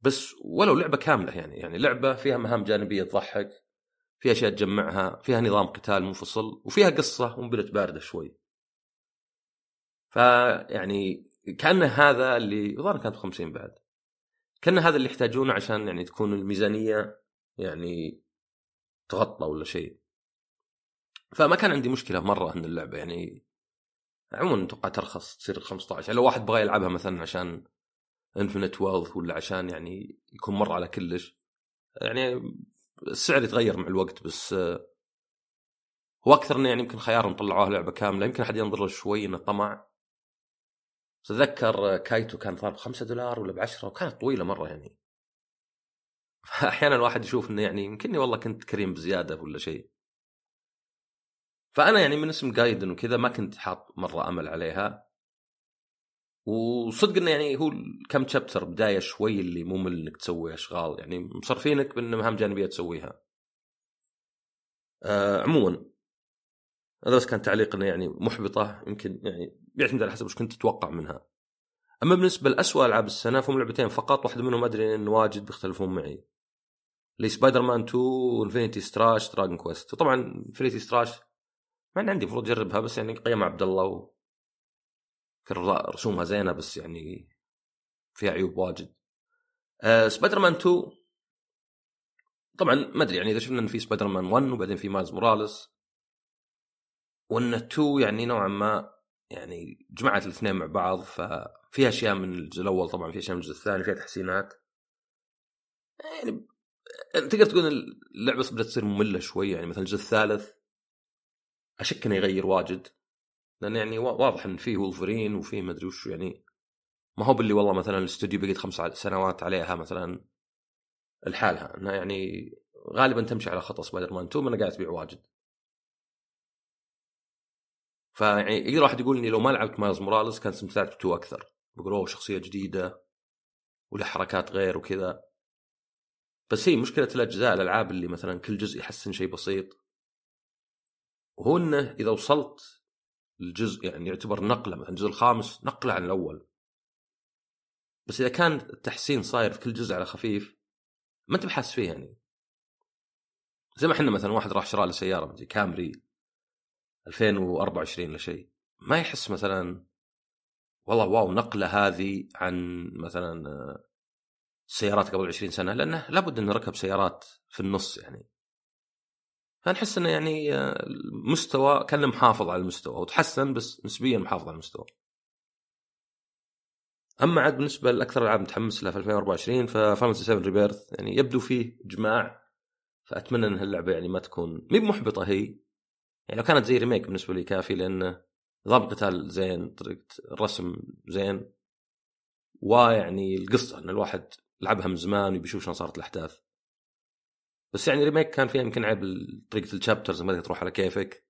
بس ولو لعبة كاملة يعني يعني لعبة فيها مهام جانبية تضحك فيها أشياء تجمعها فيها نظام قتال منفصل وفيها قصة ومبلت باردة شوي. فيعني كأن هذا اللي الظاهر كانت 50 بعد. كأن هذا اللي يحتاجونه عشان يعني تكون الميزانية يعني تغطى ولا شيء. فما كان عندي مشكلة مرة إن اللعبة يعني عموما أتوقع ترخص تصير 15 يعني لو واحد بغى يلعبها مثلا عشان انفنت ويلث ولا عشان يعني يكون مره على كلش يعني السعر يتغير مع الوقت بس هو أكثر إنه يعني يمكن خيارهم طلعوها لعبة كاملة يمكن أحد ينظر له شوي إنه طمع. تذكر كايتو كان ضارب 5 دولار ولا ب 10 وكانت طويلة مرة يعني. أحيانا الواحد يشوف إنه يعني يمكنني والله كنت كريم بزيادة ولا شيء. فأنا يعني من اسم جايدن وكذا ما كنت حاط مرة أمل عليها. وصدق إنه يعني هو كم chapter بداية شوي اللي ممل إنك تسوي أشغال يعني مصرفينك بان مهام جانبية تسويها. آه عموما هذا بس كان تعليق إنه يعني محبطة يمكن يعني بيعتمد على حسب وش كنت تتوقع منها. أما بالنسبة لاسوء ألعاب السنة فهم لعبتين فقط واحدة منهم أدري إن واجد بيختلفون معي. اللي سبايدر مان 2 و Infinity Strash Dragon Quest وطبعا Infinity Strash ما عندي المفروض أجربها بس يعني قيم عبد الله و... رسومها زينة بس يعني فيها عيوب واجد. أه سبايدر مان 2 طبعا ما أدري يعني إذا شفنا إن في سبايدر مان 1 وبعدين في Miles Morales وإن 2 يعني نوعا ما يعني جمعت الاثنين مع بعض ففيها أشياء من الجزء الأول طبعا في أشياء من الجزء الثاني فيها تحسينات. يعني تقدر تقول اللعبة بدات تصير مملة شوي يعني مثلا الجزء الثالث أشك إنه يغير واجد لأن يعني واضح إن فيه وولفرين وفيه مدري وش يعني ما هو باللي والله مثلا الاستوديو بقيت خمس سنوات عليها مثلا لحالها إنها يعني غالبا تمشي على خطى سبايدر مان 2 من قاعد تبيع واجد. فيعني يقدر واحد يقول إني لو ما لعبت Miles Morales كان استمتعت ب two أكثر. بقول أوه شخصية جديدة وله حركات غير وكذا. بس هي مشكلة الأجزاء الألعاب اللي مثلا كل جزء يحسن شيء بسيط. وهو إنه إذا وصلت الجزء يعني يعتبر نقلة مثلا الجزء الخامس نقلة عن الأول. بس إذا كان التحسين صاير في كل جزء على خفيف ما أنت بحاس فيه يعني. زي ما إحنا مثلا واحد راح شرى له سياره كامري. 2024 ولا شيء ما يحس مثلا والله واو نقلة هذه عن مثلا سيارات قبل 20 سنة لأنه لابد انه ركب سيارات في النص يعني. فنحس إنه يعني المستوى كان محافظ على المستوى وتحسن بس نسبيا محافظ على المستوى. أما عاد بالنسبة لأكثر العاب متحمس لها في 2024 ف Fantasy 7 Rebirth يعني يبدو فيه إجماع فأتمنى إن هاللعبة يعني ما تكون مي محبطة هي يعني لو كانت زي Remake بالنسبة لي كافي لأن نظام القتال زين طريقة الرسم زين. ويعني القصة إن الواحد لعبها من زمان وبيشوف شلون صارت الأحداث. بس يعني Remake كان فيها يمكن عيب طريقة ال chapters ما تروح على كيفك.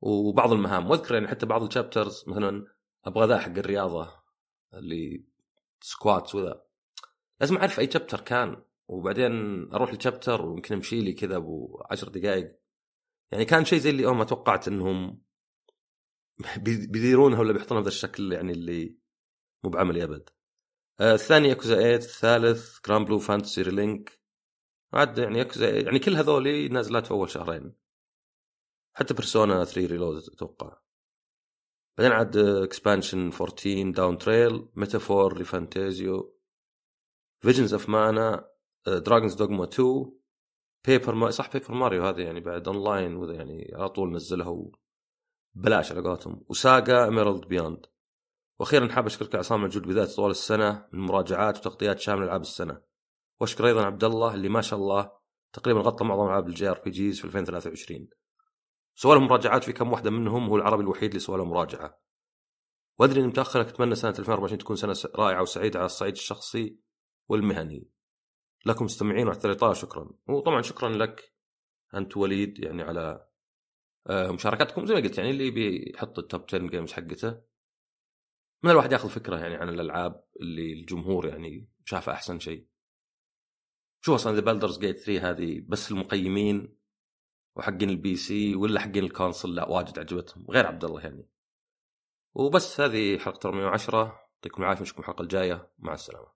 وبعض المهام وأذكر يعني حتى بعض ال chapters مثلا أبغى ذا حق الرياضة اللي squats وذا. لازم أعرف أي chapter كان وبعدين أروح لل chapter ويمكن أمشي لي كذا ابو 10 دقائق يعني كان شيء زي اللي ما توقعت إنهم بيديرونها ولا بيحطونها بهذا الشكل يعني اللي مو بعملي أبد. آه الثاني ياكوزا 8 الثالث Granblue Fantasy Relink عاد يعني ياكوزا يعني كل هذولي نازلات في أول شهرين. حتى Persona 3 Reload أتوقع. بعدين عاد expansion 14 Dawntrail Metaphor ReFantazio Visions of Mana Dragon's Dogma 2 Paper ما صح Paper Mario هذه يعني بعد أونلاين وذا يعني على طول نزلها بلاش على قولتهم. و SaGa Emerald Beyond وأخيرا حاب أشكرك عصام الجود بذات طوال السنة من مراجعات وتغطيات شاملة العاب السنة. وأشكر أيضا عبد الله اللي ما شاء الله تقريبا غطى معظم ألعاب ال JRPGs في 2023 سوى مراجعات في كم واحدة منهم هو العربي الوحيد اللي سوى مراجعه وأدري اني متاخر أتمنى سنة 2024 تكون سنة رائعة وسعيدة على الصعيد الشخصي والمهني. لكم مستمعين وعلى الاطاله شكرا. وطبعا شكرا لك أنت وليد يعني على آه، مشاركاتكم زي ما قلت يعني اللي بيحط ال top 10 games حقته. من الواحد ياخذ فكرة يعني عن الألعاب اللي الجمهور يعني شافها أحسن شيء. شوف أصلا ذا Baldur's Gate 3 هذه بس المقيمين وحقين ال PC ولا حقين ال console لا واجد عجبتهم. غير عبد الله يعني. وبس هذه حلقة 110 يعطيكم العافية نشوفكم الحلقة الجاية. مع السلامة.